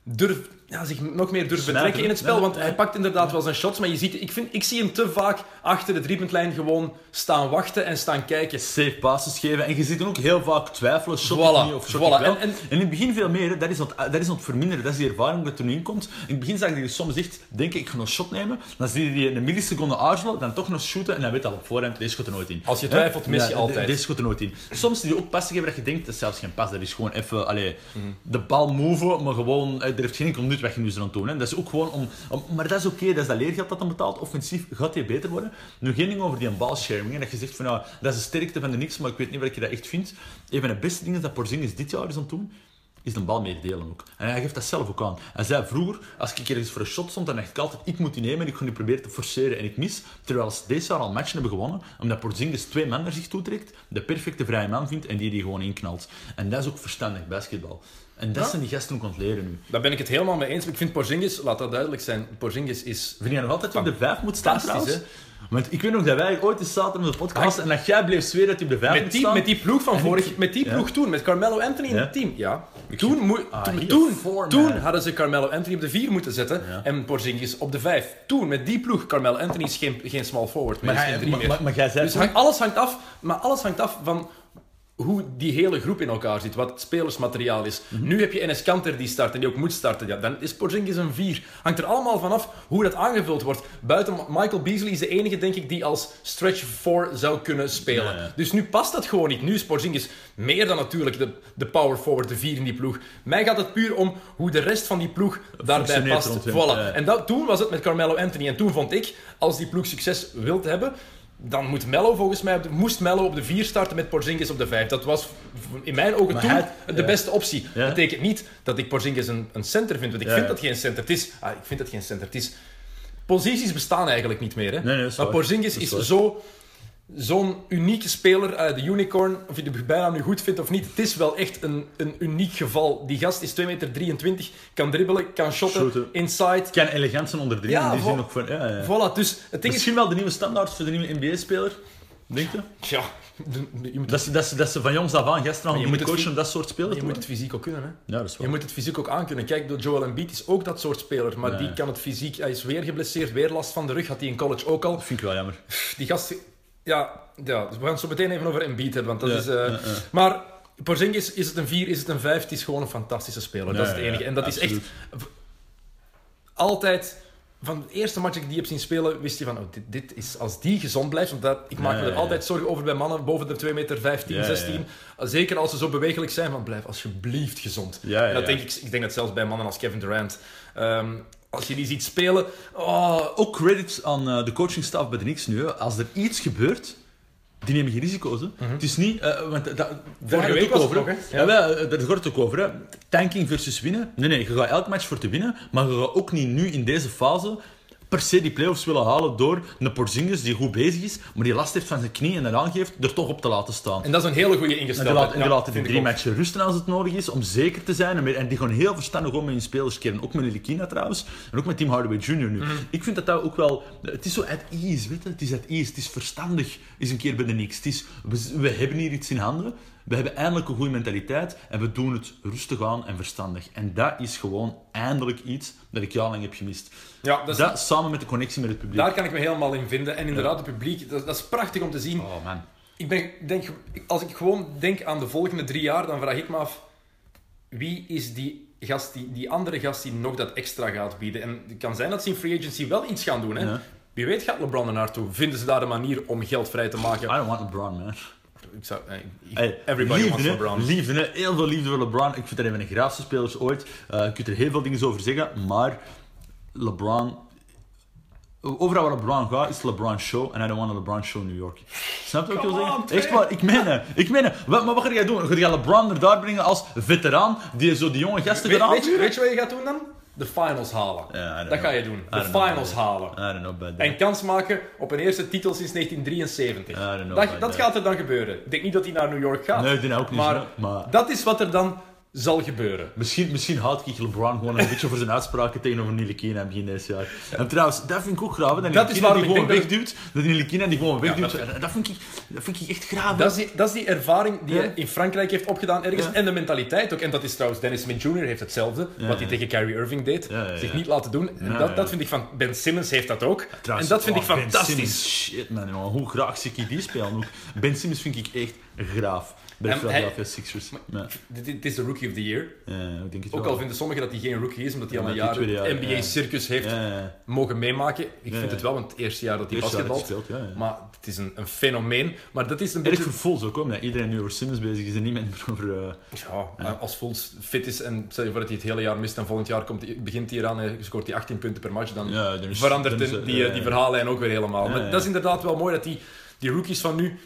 durft, ja, zich nog meer durft betrekken in het spel. Want hij pakt inderdaad wel zijn shots, maar je ziet, ik, vind, ik zie hem te vaak achter de driepuntlijn gewoon staan wachten en staan kijken. safe passes geven. En je ziet dan ook heel vaak twijfelen, shot Voilà, niet of shot voilà. ik wel. En- en- in het begin veel meer, hè. dat is, aan het, dat is het verminderen. Dat is die ervaring dat er nu in komt. In het begin zag je soms echt denken, ik ga een shot nemen. Dan zie je een milliseconde aarzelen, dan toch nog shooten en dan weet al op voorhand, deze schot er nooit in. Als je twijfelt, mis je Ja, altijd. de- Deze schot er nooit in. Soms zie je ook passen geven dat je denkt, dat is zelfs geen pas, dat is gewoon even, allee, de bal moven, maar gewoon, eh, er heeft geen enkel nut je nu is aan het. Hè. Dat is ook gewoon om, maar dat is oké, dat is dat leergeld dat dan betaalt. Offensief gaat hij beter worden. Nu geen ding over die balsharing, hè, dat je zegt van, nou, dat is de sterkte van de niks, maar ik weet niet wat je dat echt vindt. Een van de beste dingen dat Porzingis dit jaar is aan het doen, is de bal meer delen ook. En hij geeft dat zelf ook aan. Hij zei vroeger, als ik ergens voor een shot stond, dan dacht ik altijd, ik moet die nemen en ik ga die proberen te forceren en ik mis. Terwijl ze deze jaar al matchen hebben gewonnen, omdat Porzingis twee man naar zich toe trekt, de perfecte vrije man vindt en die die gewoon inknalt. En dat is ook verstandig basketbal. En dat Ja. zijn die gasten ook leren nu. Daar ben ik het helemaal mee eens. Ik vind Porzingis, laat dat duidelijk zijn, Porzingis is... Vind je nog altijd op de vijf moet staan trouwens? Want ik weet nog dat wij ooit eens zaten met de podcast en dat jij bleef zweren dat hij op de vijf Met moet die, staan. met die ploeg van En vorig, ik- met die ja. ploeg toen, met Carmelo Anthony in Ja. het team. Ja. Toen, Ah, toen, toen, voor, toen man. hadden ze Carmelo Anthony op de vier moeten zetten Ja. en Porzingis op de vijf. Toen, met die ploeg, Carmelo Anthony is geen, geen small forward meer, Maar, hij- jij zei... Dus alles hangt af, maar alles hangt af van hoe die hele groep in elkaar zit, wat het spelersmateriaal is. Mhm. Nu heb je Enes Kanter die start en die ook moet starten. Ja, dan is Porzingis een 4. Hangt er allemaal vanaf hoe dat aangevuld wordt. Buiten Michael Beasley is de enige, denk ik, die als stretch 4 zou kunnen spelen. Dus nu past dat gewoon niet. Nu is Porzingis meer dan natuurlijk de, de power forward, de 4 in die ploeg. Mij gaat het puur om hoe de rest van die ploeg daarbij past. rond hem, Voilà. ja. En dat, toen was het met Carmelo Anthony. En toen vond ik, als die ploeg succes wilt hebben, dan moet Mello volgens mij moest Mello op de 4 starten met Porzingis op de 5. Dat was in mijn ogen Maar toen hij- de ja. beste optie. Ja. Dat betekent niet dat ik Porzingis een, een center vind, want ik Ja, vind dat geen center. Het is, ah, ik vind dat geen center. Het is, posities bestaan eigenlijk niet meer. Hè? Nee, nee, maar. Porzingis is zo zo'n unieke speler, eh, de unicorn, of je de bijna nu goed vindt of niet, het is wel echt een, een uniek geval. Die gast is 2,23 meter, kan dribbelen, kan shotten, Shooten. inside. kan elegant zijn onder drie. Ja, die nog van, ja, ja. Voilà, dus het ding is... Misschien wel de nieuwe standaard voor de nieuwe NBA-speler. Denk je? Ja, je moet, Dat ze, dat, ze, dat ze van jongs af aan gasten al je moet het coachen om dat soort spelers je moet het fysiek ook kunnen, hè. Ja, dat is Je waar. moet het fysiek ook aankunnen. Kijk, door Joel Embiid is ook dat soort speler, maar die kan het fysiek... Hij is weer geblesseerd, weer last van de rug, had hij in college ook al. Dat vind ik wel jammer. Die gast... Ja, ja dus we gaan het zo meteen even over Embiid hebben, want dat Ja, is... eh, ja, ja. Maar Porzingis, is het een 4, is het een 5? Het is gewoon een fantastische speler. dat is het enige. En dat is echt altijd... Van de eerste match dat ik die heb zien spelen, wist je van, oh, dit, dit is, als die gezond blijft, want dat, ik maak me er altijd zorgen over bij mannen boven de 2 meter 15, Ja, ja, ja. 16. Zeker als ze zo bewegelijk zijn, van blijf alsjeblieft gezond. Ja, ja, En dat denk ik, ik denk dat zelfs bij mannen als Kevin Durant. Ehm, als je die ziet spelen, oh, Ook credits aan eh, de coachingstaf bij de Knicks nu. hè. Als er iets gebeurt, die nemen geen risico's. Hè. Het is niet... eh, want dat, daar gaat het Mhm. week ook was over. hè? Ja. wel, eh, daar gaat het ook over. Hè. Tanking versus winnen. Nee, nee, je gaat elk match voor te winnen. Maar je gaat ook niet nu in deze fase per se die playoffs willen halen door een Porzingis die goed bezig is, maar die last heeft van zijn knie en dat aangeeft er toch op te laten staan. en dat is een hele goede En die, ingesteldheid. laten, en die Ja, laten die vind ik drie matchen rusten als het nodig is, om zeker te zijn. En, die gaan heel verstandig om met hun spelers keren. Ook met Likina trouwens. En ook met Tim Hardaway Jr. nu. Mhm. Ik vind dat dat ook wel... Het is zo at ease, weet je. Het is at ease. Het is verstandig eens een keer bij de niks. Het is, we, we hebben hier iets in handen. We hebben eindelijk een goede mentaliteit. En we doen het rustig aan en verstandig. En dat is gewoon eindelijk iets dat ik jarenlang heb gemist. Ja, dat is- Dat samen met de connectie met het publiek. daar kan ik me helemaal in vinden. En inderdaad, het publiek, dat, dat is prachtig om te zien. Oh man. Ik ben, denk, als ik gewoon denk aan de volgende drie jaar, dan vraag ik me af... Wie is die, gast die, die andere gast die nog dat extra gaat bieden? En het kan zijn dat ze in free agency wel iets gaan doen. Hè? Ja. Wie weet gaat LeBron er naartoe. Vinden ze daar een manier om geld vrij te maken? I don't want LeBron, man. Ik zou, eh, Hey, everybody liefde, wants. LeBron. Liefde, hè. heel veel liefde voor LeBron. Ik vind dat een van de graafste spelers ooit. Eh, je kunt er heel veel dingen over zeggen, maar LeBron... Overal waar LeBron gaat, is LeBron show. En I don't want a LeBron show in New York. Snap je wat ik wil zeggen? Echt waar, ik meen het. Ik meen het. Wat, maar wat ga jij doen? Ga je LeBron er daar brengen als veteraan, die zo die jonge gasten Weet, eraan weet, je, weet je wat je gaat doen dan? De finals halen. Dat ga je doen. De finals halen. I don't know about that. En kans maken op een eerste titel sinds 1973. I don't know Dat, dat gaat er dan gebeuren. Ik denk niet dat hij naar New York gaat. Nee, ik denk ook niet. Maar- dat is wat er dan zal gebeuren. Misschien, misschien houdt ik LeBron gewoon een beetje voor zijn uitspraken tegenover Nilikina begin deze jaar. En trouwens, dat vind ik ook graaf. Dat Dat is waarom die gewoon wegduwt. Dat Nilikina die gewoon wegduwt. dat- dat, dat, vind ik, dat vind ik echt graaf. Dat is, die, dat is die ervaring die Ja. hij in Frankrijk heeft opgedaan ergens. Ja. En de mentaliteit ook. En dat is trouwens, Dennis Smith Jr. heeft hetzelfde. wat hij tegen Kyrie Irving deed. Zich niet laten doen. En dat, dat vind ik van... Ben Simmons heeft dat ook. Trouwens, en dat vind oh, ik Ben fantastisch. Simmons, shit man, hoe graag zie ik die spelen ook. Ben Simmons vind ik echt graaf bij de Philadelphia Sixers. Dit, dit is de Rookie of the Year. ja, ik denk het Ook wel. al vinden sommigen dat hij geen rookie is, omdat hij al een jaar het ja. NBA-circus heeft Ja, ja, ja. mogen meemaken. Ik vind het wel, want het eerste jaar dat hij basketbalt. Maar het is een, een fenomeen. Maar dat is een Erg beetje... voor Fultz ook, omdat iedereen nu over Simmons bezig is en niet meer over... eh, Ja, als Fultz fit is en stel je voor dat hij het hele jaar mist en volgend jaar komt, hij- begint hij eraan en scoort hij 18 punten per match, dan Ja, dan is- verandert de- die, die verhaallijn ook weer helemaal. Maar dat is inderdaad wel mooi dat die, die rookies van nu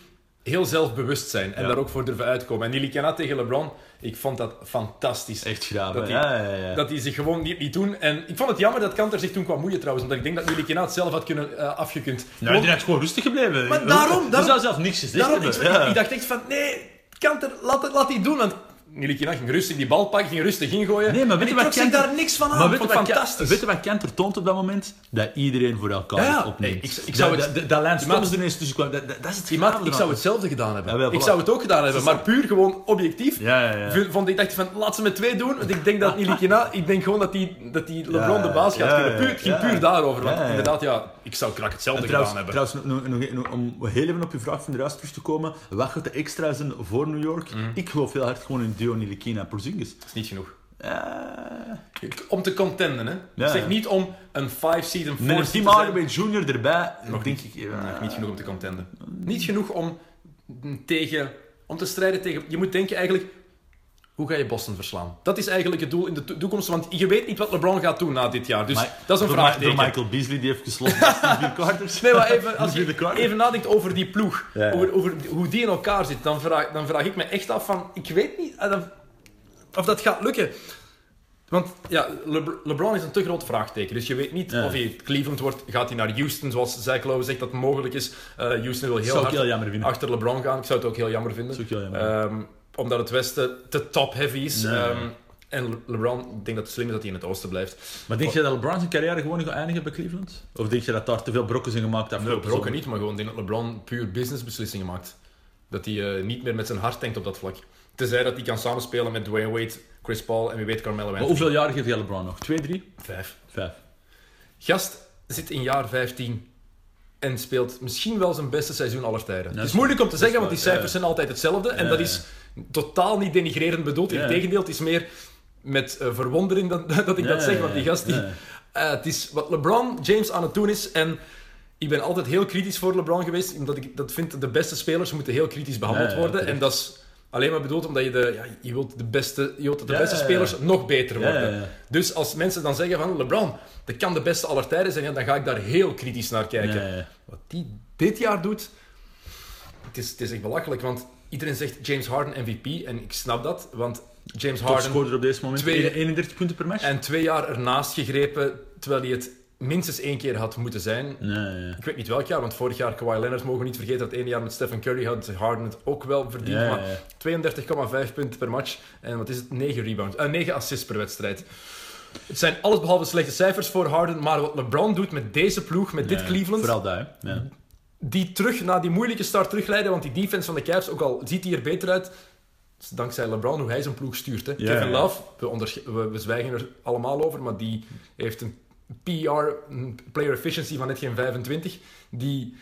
heel zelfbewust zijn en Ja. daar ook voor durven uitkomen. En die Likana tegen LeBron, ik vond dat fantastisch. Echt graaf, Dat hè. die- ja, ja, ja. Dat die zich gewoon niet, niet doen. En ik vond het jammer dat Kanter zich toen kwam moeien trouwens. Omdat ik denk dat Nilikina het zelf had kunnen eh, afgekund. Nou, Gewoon- die is gewoon rustig gebleven. Maar daarom- daarom- zou zelf niks gezegd Daarom, ik, hebben. Ja. ik dacht echt van, nee, Kanter, laat, het- laat die doen. Want Nilikina ging rustig die bal pakken, ging rustig ingooien. Nee, maar weet je ik wat daar niks van aan. Maar weet je, vond wat het Ken- fantastisch. weet je wat Kenter toont op dat moment? Dat iedereen voor elkaar Ja, opneemt. Nee, ik- ik zou dat, het- dat, dat er ineens tussen kwam, dat, dat, dat is het ik zou hetzelfde gedaan hebben. Ja, ik zou het ook gedaan hebben, maar puur gewoon objectief. Ja, ja, Vond ik dacht van, laat ze met twee doen. Want ik denk dat Nilikina, ik denk gewoon dat die, dat die LeBron de baas gaat ja, kunnen. Puur, het ging puur daarover. Want inderdaad, ja, ik zou krak hetzelfde trouwens, gedaan hebben. trouwens om heel even op je vraag van de rest terug te komen, wat gaat de extra zijn voor New York? Mhm. Ik geloof heel hard gewoon in Nilikina en Porzingis. Dat is niet genoeg. Eh, Om te contenden, hè. Ja. Zeg niet om een 5 seed, een 4 met zijn. Hardaway Jr. erbij, Nog denk niet. ik... ja, Nee, niet genoeg om te contenden. Niet genoeg om tegen... Om te strijden tegen... Je moet denken eigenlijk... Hoe ga je Boston verslaan? Dat is eigenlijk het doel in de to- toekomst. Want je weet niet wat LeBron gaat doen na dit jaar. Dus Maar- dat is een vraagteken. door Michael Beasley, die heeft gesloten. Nee, maar even, [LAUGHS] als je even nadenkt over die ploeg, Ja, ja. Over, over hoe die in elkaar zit, dan vraag, dan vraag ik me echt af van, ik weet niet dan- of dat gaat lukken. Want ja, Le- LeBron is een te groot vraagteken. Dus je weet niet Ja. of hij Cleveland wordt. Gaat hij naar Houston, zoals Zach Lowe zegt dat mogelijk is. Eh, Houston wil heel hard heel achter LeBron gaan. Ik zou het ook heel jammer vinden. Zou ik heel jammer Ehm, omdat het Westen te top-heavy is. Nee. Ehm, en Le- LeBron, ik denk dat het slim is dat hij in het Oosten blijft. Maar denk je dat LeBron zijn carrière gewoon gaat eindigen bij Cleveland? Of denk je dat daar te veel brokken zijn gemaakt Nee, brokken niet, maar gewoon denk dat LeBron puur businessbeslissingen maakt. Dat hij eh, niet meer met zijn hart denkt op dat vlak. Tenzij dat hij kan samenspelen met Dwayne Wade, Chris Paul en wie weet Carmelo Maar Anthony. hoeveel jaar geeft jij LeBron nog? Twee, drie? Vijf. Vijf. Gast zit in jaar 15 en speelt misschien wel zijn beste seizoen aller tijden. het is moeilijk om te zeggen, want die cijfers zijn altijd hetzelfde. En dat is totaal niet denigrerend bedoeld. Integendeel, het is meer met eh, verwondering dat, [LAUGHS] dat ik dat zeg. Want die gast, die, eh, het is wat LeBron James aan het doen is. En ik ben altijd heel kritisch voor LeBron geweest. Omdat ik dat vind, de beste spelers moeten heel kritisch behandeld worden. En dat is alleen maar bedoeld omdat je de, ja, je wilt de beste, je wilt dat de Ja, beste ja. spelers nog beter worden. Dus als mensen dan zeggen van LeBron, dat kan de beste aller tijden zijn, dan ga ik daar heel kritisch naar kijken. Wat die dit jaar doet, het is, het is echt belachelijk. Want iedereen zegt James Harden MVP en ik snap dat. Want James Harden Topscorer op deze moment. Twee- 31 punten per match. en twee jaar ernaast gegrepen, terwijl hij het minstens één keer had moeten zijn. Ja, ja. Ik weet niet welk jaar, want vorig jaar Kawhi Leonard mogen we niet vergeten dat ene jaar met Stephen Curry had Harden het ook wel verdiend. Ja, Maar ja. 32,5 punten per match en wat is het? 9 rebounds, eh 9 assists per wedstrijd. Het zijn allesbehalve slechte cijfers voor Harden, maar wat LeBron doet met deze ploeg, met dit Cleveland, Vooral hè. Ja. Die terug naar die moeilijke start terugleiden, want die defense van de Cavs, ook al ziet hij er beter uit, dankzij LeBron hoe hij zijn ploeg stuurt. Hè. Kevin. Love, we, we, we zwijgen er allemaal over, maar die heeft een PR, een player efficiency van net geen 25. Die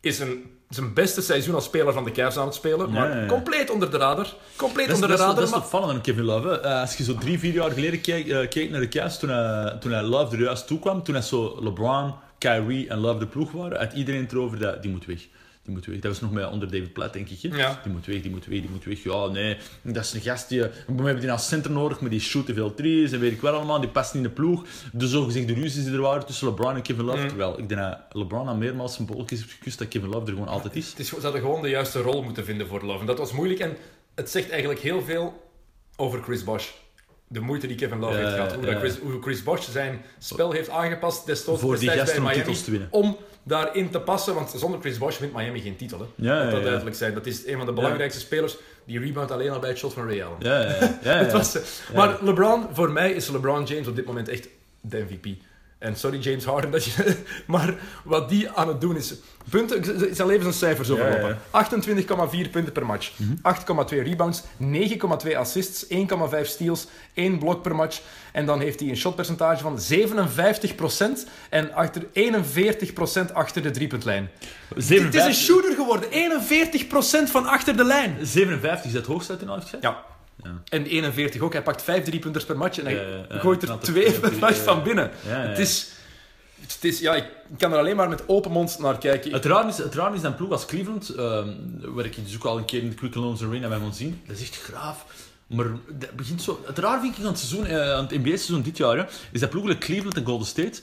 is een, zijn beste seizoen als speler van de Cavs aan het spelen, maar compleet onder de radar. Compleet Dat is, onder de radar. dat is opvallend aan Kevin Love. hè. Eh, als je zo drie, vier jaar geleden keek, eh, keek naar de Cavs, toen hij, toen hij Love er juist toe kwam, toen hij zo LeBron, Kyrie en Love de ploeg waren, had iedereen het erover dat die moet weg. Die moet weg. Dat was nog met onder David Platt, denk ik. Ja. Die moet weg, die moet weg, die moet weg. Ja, nee, dat is een gast die... We hebben die als center nodig, maar die shoot te veel threes en weet ik wel allemaal. Die past niet in de ploeg. De zogezegde ruzies die er waren tussen LeBron en Kevin Love. Terwijl ik denk dat LeBron aan meermaals zijn bolletjes heeft gekust dat Kevin Love er gewoon altijd is. Het is, ze hadden gewoon de juiste rol moeten vinden voor Love. En dat was moeilijk. En het zegt eigenlijk heel veel over Chris Bosh. De moeite die Kevin Love heeft gehad. Hoe, dat. Chris, hoe Chris Bosh zijn spel heeft aangepast destijds, Voor die destijds bij om Miami. titels te winnen. Om daarin te passen, want zonder Chris Bosh wint Miami geen titel. Hè. Ja, dat duidelijk zijn. Dat is een van de belangrijkste spelers. Die rebound alleen al bij het shot van Ray Allen. Ja, ja, ja. [LAUGHS] was, Maar LeBron, voor mij is LeBron James op dit moment echt de MVP. En sorry James Harden, dat je, [LAUGHS] maar wat die aan het doen is... Punten, ik zal even zijn cijfers overlopen. 28,4 punten per match. 8,2 rebounds, 9,2 assists, 1,5 steals, 1 blok per match. En dan heeft hij een shotpercentage van 57% en achter 41% achter de driepuntlijn. Het is een 57, shooter geworden. 41% van achter de lijn. 57 is dat hoogste uit de half Ja. Ja. En 41 ook. Hij pakt 5 driepunters per match en hij Ja, gooit er twee per match van binnen. Het is... Het is ja, ik kan er alleen maar met open mond naar kijken. Het raar is, het raar is een ploeg als Cleveland, ehm, waar ik dus ook al een keer in de Quick Loans Arena bij moet zien, dat is echt graaf. Maar dat begint zo... Het raar vind ik aan het, seizoen, eh, aan het NBA-seizoen dit jaar, hè, is dat ploegen like Cleveland en Golden State,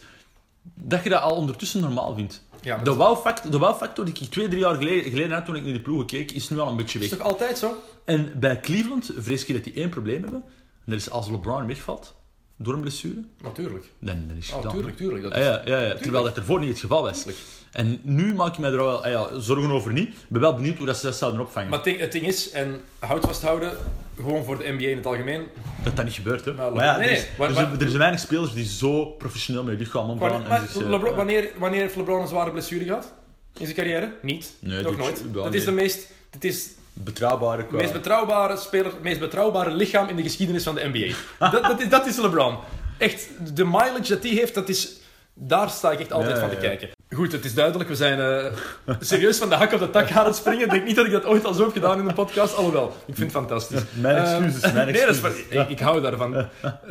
dat je dat al ondertussen normaal vindt. Ja, de wow-factor de wow-factor die ik twee, drie jaar geleden, geleden had toen ik naar die ploegen keek, is nu al een beetje is weg. toch altijd zo? En bij Cleveland vrees ik dat die één probleem hebben. En dat is als LeBron wegvalt, door een blessure, Natuurlijk. dan, dan is het Oh, gedaan. tuurlijk, tuurlijk. Dat Ja, is... ja, ja, ja. Terwijl dat ervoor niet het geval was. En nu maak ik me er wel ah ja, zorgen over niet. Ik ben wel benieuwd hoe dat ze dat zouden opvangen. Maar het ding, het ding is, en houd vasthouden, gewoon voor de NBA in het algemeen. Dat dat niet gebeurt, hè. Maar Maar ja, nee, er, is, nee, maar- er, zijn, er zijn weinig spelers die zo professioneel met je lichaam omgaan. Maar, en maar dus, eh, LeBron- ja. wanneer, wanneer heeft LeBron een zware blessure gehad? In zijn carrière? Niet. Nee, Nog nooit. dat nee. is de meest... Het is Betrouwbare qua... meest betrouwbare speler, het meest betrouwbare lichaam in de geschiedenis van de NBA. [LAUGHS] dat, dat, is, dat is LeBron. Echt, de mileage dat hij heeft, dat is, daar sta ik echt altijd Ja, van te ja. kijken. Goed, het is duidelijk, we zijn eh, serieus van de hak op de tak aan het springen. Ik denk niet dat ik dat ooit al zo heb gedaan in een podcast, alhoewel, ik vind het fantastisch. Mijn Ehm, excuses, mijn nee, dat is excuses. ik, ik hou daarvan. Eh,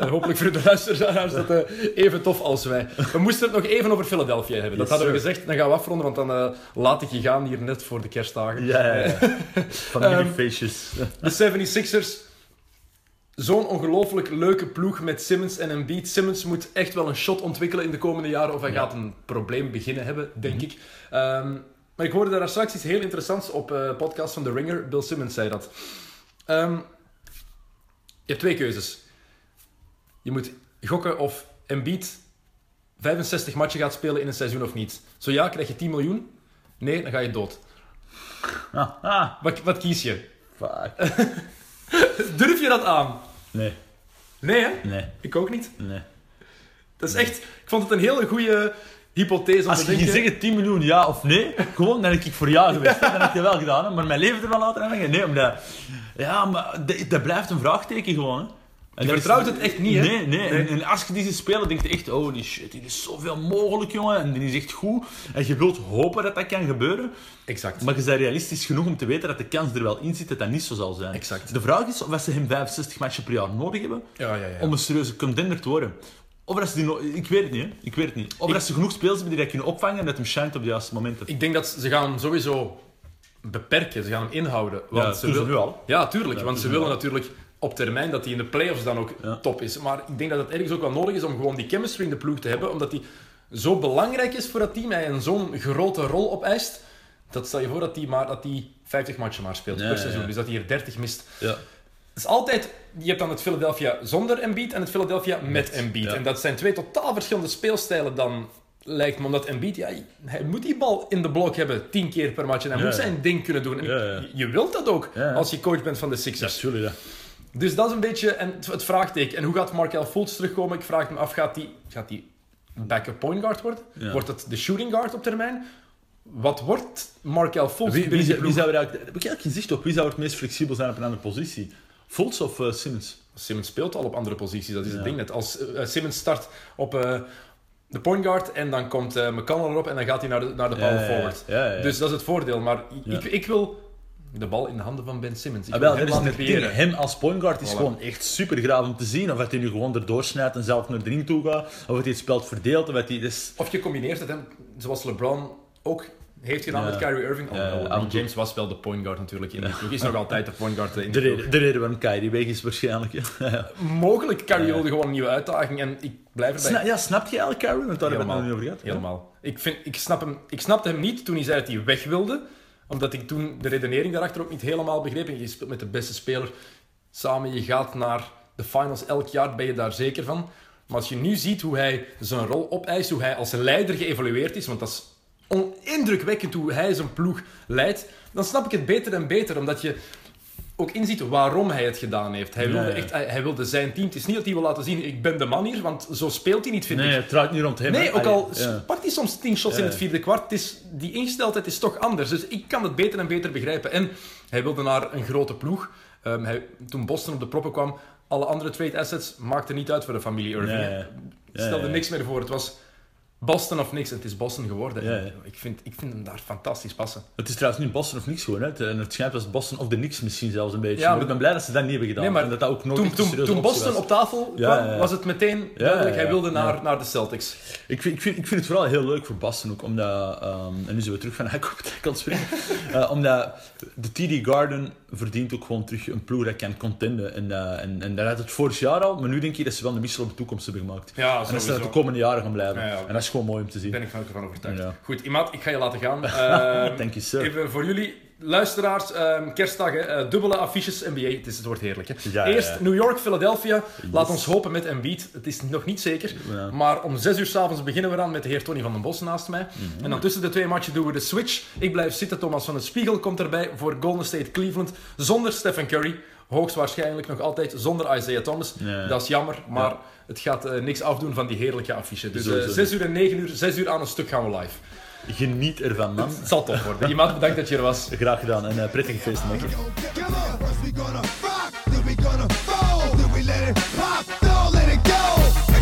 hopelijk voor de luisteraars dat eh, even tof als wij. We moesten het nog even over Philadelphia hebben. Dat Yes, hadden we sir. gezegd. Dan gaan we afronden, want dan eh, laat ik je gaan hier net voor de kerstdagen. Ja, ja, ja. [LAUGHS] Familiefeestjes. De 76ers. Zo'n ongelooflijk leuke ploeg met Simmons en Embiid. Simmons moet echt wel een shot ontwikkelen in de komende jaren. Of hij gaat een probleem beginnen hebben, denk Mhm. ik. Ehm, maar ik hoorde daar straks iets heel interessants op eh podcast van The Ringer. Bill Simmons zei dat. Ehm, je hebt twee keuzes. Je moet gokken of Embiid 65 matchen gaat spelen in een seizoen of niet. Zo ja, krijg je 10 miljoen. Nee, dan ga je dood. Ah, [LAUGHS] ah, Wat, wat kies je? fuck. [LAUGHS] Durf je dat aan? Nee, Nee, hè? nee, Ik ook niet. nee. Dat is echt... Ik vond het een hele goede hypothese om Als te je denken... ging zeggen 10 miljoen ja of nee, gewoon, dan heb ik voor ja geweest. Dan heb je wel gedaan, hè. maar mijn leven ervan laten hangen. Nee, omdat... Ja, maar dat, dat blijft een vraagteken gewoon, hè. En Je vertrouwt het echt niet, hè? Nee, nee. En, en als je die ziet spelen, denk je echt, oh die shit, die is zoveel mogelijk, jongen. En die is echt goed. En je wilt hopen dat dat kan gebeuren. Exact. Maar je bent realistisch genoeg om te weten dat de kans er wel in zit dat dat niet zo zal zijn. Exact. De vraag is of ze hem 65 matchen per jaar nodig hebben Ja, ja, ja. om een serieuze contender te worden. Of dat ze die no- ik weet het niet, hè. Ik weet het niet. Of Ik- dat ze genoeg spelers hebben die dat kunnen opvangen en dat hem op de juiste momenten. Ik denk dat ze gaan sowieso beperken. Ze gaan hem inhouden. Want Ja, ze doen ze wil- nu al. Ja, tuurlijk. Ja, want ze willen natuurlijk op termijn dat hij in de playoffs dan ook Ja. top is. Maar ik denk dat het ergens ook wel nodig is om gewoon die chemistry in de ploeg te hebben. Omdat hij zo belangrijk is voor dat team. Hij een zo'n grote rol opeist. Dat stel je voor dat hij, maar, dat hij 50 matchen maar speelt per seizoen. Dus dat hij er 30 mist. Ja. Het is altijd... Je hebt dan het Philadelphia zonder Embiid en het Philadelphia met Embiid. ja. En dat zijn twee totaal verschillende speelstijlen dan, lijkt me. Omdat Embiid, ja, hij moet die bal in de blok hebben tien keer per match. En hij Ja, moet zijn ding kunnen doen. Je, je wilt dat ook, als je coach bent van de Sixers. ja. Dus dat is een beetje en het, vraagteken. En hoe gaat Markel Fultz terugkomen? Ik vraag me af, gaat hij gaat die backup point guard worden? Wordt het de shooting guard op termijn? Wat wordt Markel Fultz Wie, die zou- wie ploeg? zou er eigenlijk... Heb ik eigenlijk geen zicht op? Wie zou het meest flexibel zijn op een andere positie? Fultz of eh, Simmons? Simmons speelt al op andere posities, dat is het ding net. Als eh, Simmons start op eh, de point guard en dan komt eh McConnell erop en dan gaat hij naar de, naar de power forward. Dus dat is het voordeel. Maar ik, ik wil de bal in de handen van Ben Simmons. Ik Ah, wel, hem dat is het ding. Hem als point guard is Voilà. gewoon echt super graaf om te zien. Of dat hij nu gewoon erdoor snijdt en zelf naar de ring toe gaat. Of dat hij het spel verdeelt. Of dat hij... Dus... Of je combineert het, hè, zoals LeBron ook heeft gedaan Ja. met Kyrie Irving. Toe. James was wel de point guard natuurlijk in die ploeg. Is nog altijd de point guard in De ploeg. reden, de reden waarom Kyrie weg is waarschijnlijk. Ja. Mogelijk, Kyrie wilde gewoon een nieuwe uitdaging en ik blijf erbij. Sna- ja, snapt je eigenlijk Kyrie? Want daar hebben we het nog niet over gehad. Helemaal. Ik, vind, ik, snap hem, ik snapte hem niet toen hij zei dat hij weg wilde. Omdat ik toen de redenering daarachter ook niet helemaal begreep. En je speelt met de beste speler samen. Je gaat naar de finals elk jaar, ben je daar zeker van. Maar als je nu ziet hoe hij zijn rol opeist, hoe hij als leider geëvalueerd is, want dat is indrukwekkend hoe hij zijn ploeg leidt, dan snap ik het beter en beter, omdat je ook inziet waarom hij het gedaan heeft. Hij wilde. Echt, hij, hij wilde zijn team. Het is niet dat hij wil laten zien, ik ben de man hier, want zo speelt hij niet, vind Nee, ik. het draait niet rond hem. Nee, ook al Ja. pakt hij soms 10 shots in het vierde kwart, het is, die ingesteldheid is toch anders. Dus ik kan het beter en beter begrijpen. En hij wilde naar een grote ploeg. Ehm, hij, toen Boston op de proppen kwam, alle andere trade assets maakten niet uit voor de familie Irving. Ja. Stelde niks meer voor. Het was Boston of niks en het is Boston geworden. Ja, Ik, vind, ik vind hem daar fantastisch passen. Het is trouwens niet Boston of niks gewoon. Hè. Het, en het schijnt als Boston of de niks misschien zelfs een beetje. Ja, maar maar- ik ben blij dat ze dat niet hebben gedaan. Nee, maar en dat dat ook nooit Toen, toen, Boston was. op tafel kwam, was het meteen duidelijk. Hij wilde naar, naar de Celtics. Ik vind, ik, vind, ik vind het vooral heel leuk voor Boston ook, omdat... ehm, en nu zijn we terug van hek op het het springen. Omdat de TD Garden verdient ook gewoon terug een ploeg dat kan contenden. En, eh, en, en dat had het vorig jaar al, maar nu denk je dat ze wel een wissel op de toekomst hebben gemaakt. Ja, en dat ze dat de komende jaren gaan blijven. En gewoon mooi om te zien. Daar ben ik van, van overtuigd. Ja. Goed, Imad, ik ga je laten gaan. [LAUGHS] Ehm, Thank you, sir. Even voor jullie luisteraars, ehm kerstdag, hè, eh, dubbele affiches NBA. Het, is, het wordt heerlijk. Hè. Ja, Eerst ja. New York, Philadelphia. Laat ons hopen met Embiid. Het is nog niet zeker. Ja. Maar om zes uur s'avonds beginnen we dan met de heer Tony van den Bos naast mij. Mhm. En dan tussen de twee matchen doen we de switch. Ik blijf zitten. Thomas van het Spiegel komt erbij voor Golden State Cleveland. Zonder Stephen Curry. Hoogstwaarschijnlijk nog altijd zonder Isaiah Thomas. Dat is jammer, maar. Het gaat eh, niks afdoen van die heerlijke affiche. Dus Sowieso. eh 6 uur en 9 uur, 6 uur aan een stuk gaan we live. Geniet ervan, man. Het zal tof worden. Iemand bedankt dat je er was. Graag gedaan en uh, prettige feesten. Go.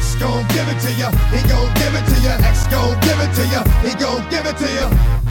X gon' give it to ya, he gon' give it to ya. X gon' give it to ya, he gon' give it to ya.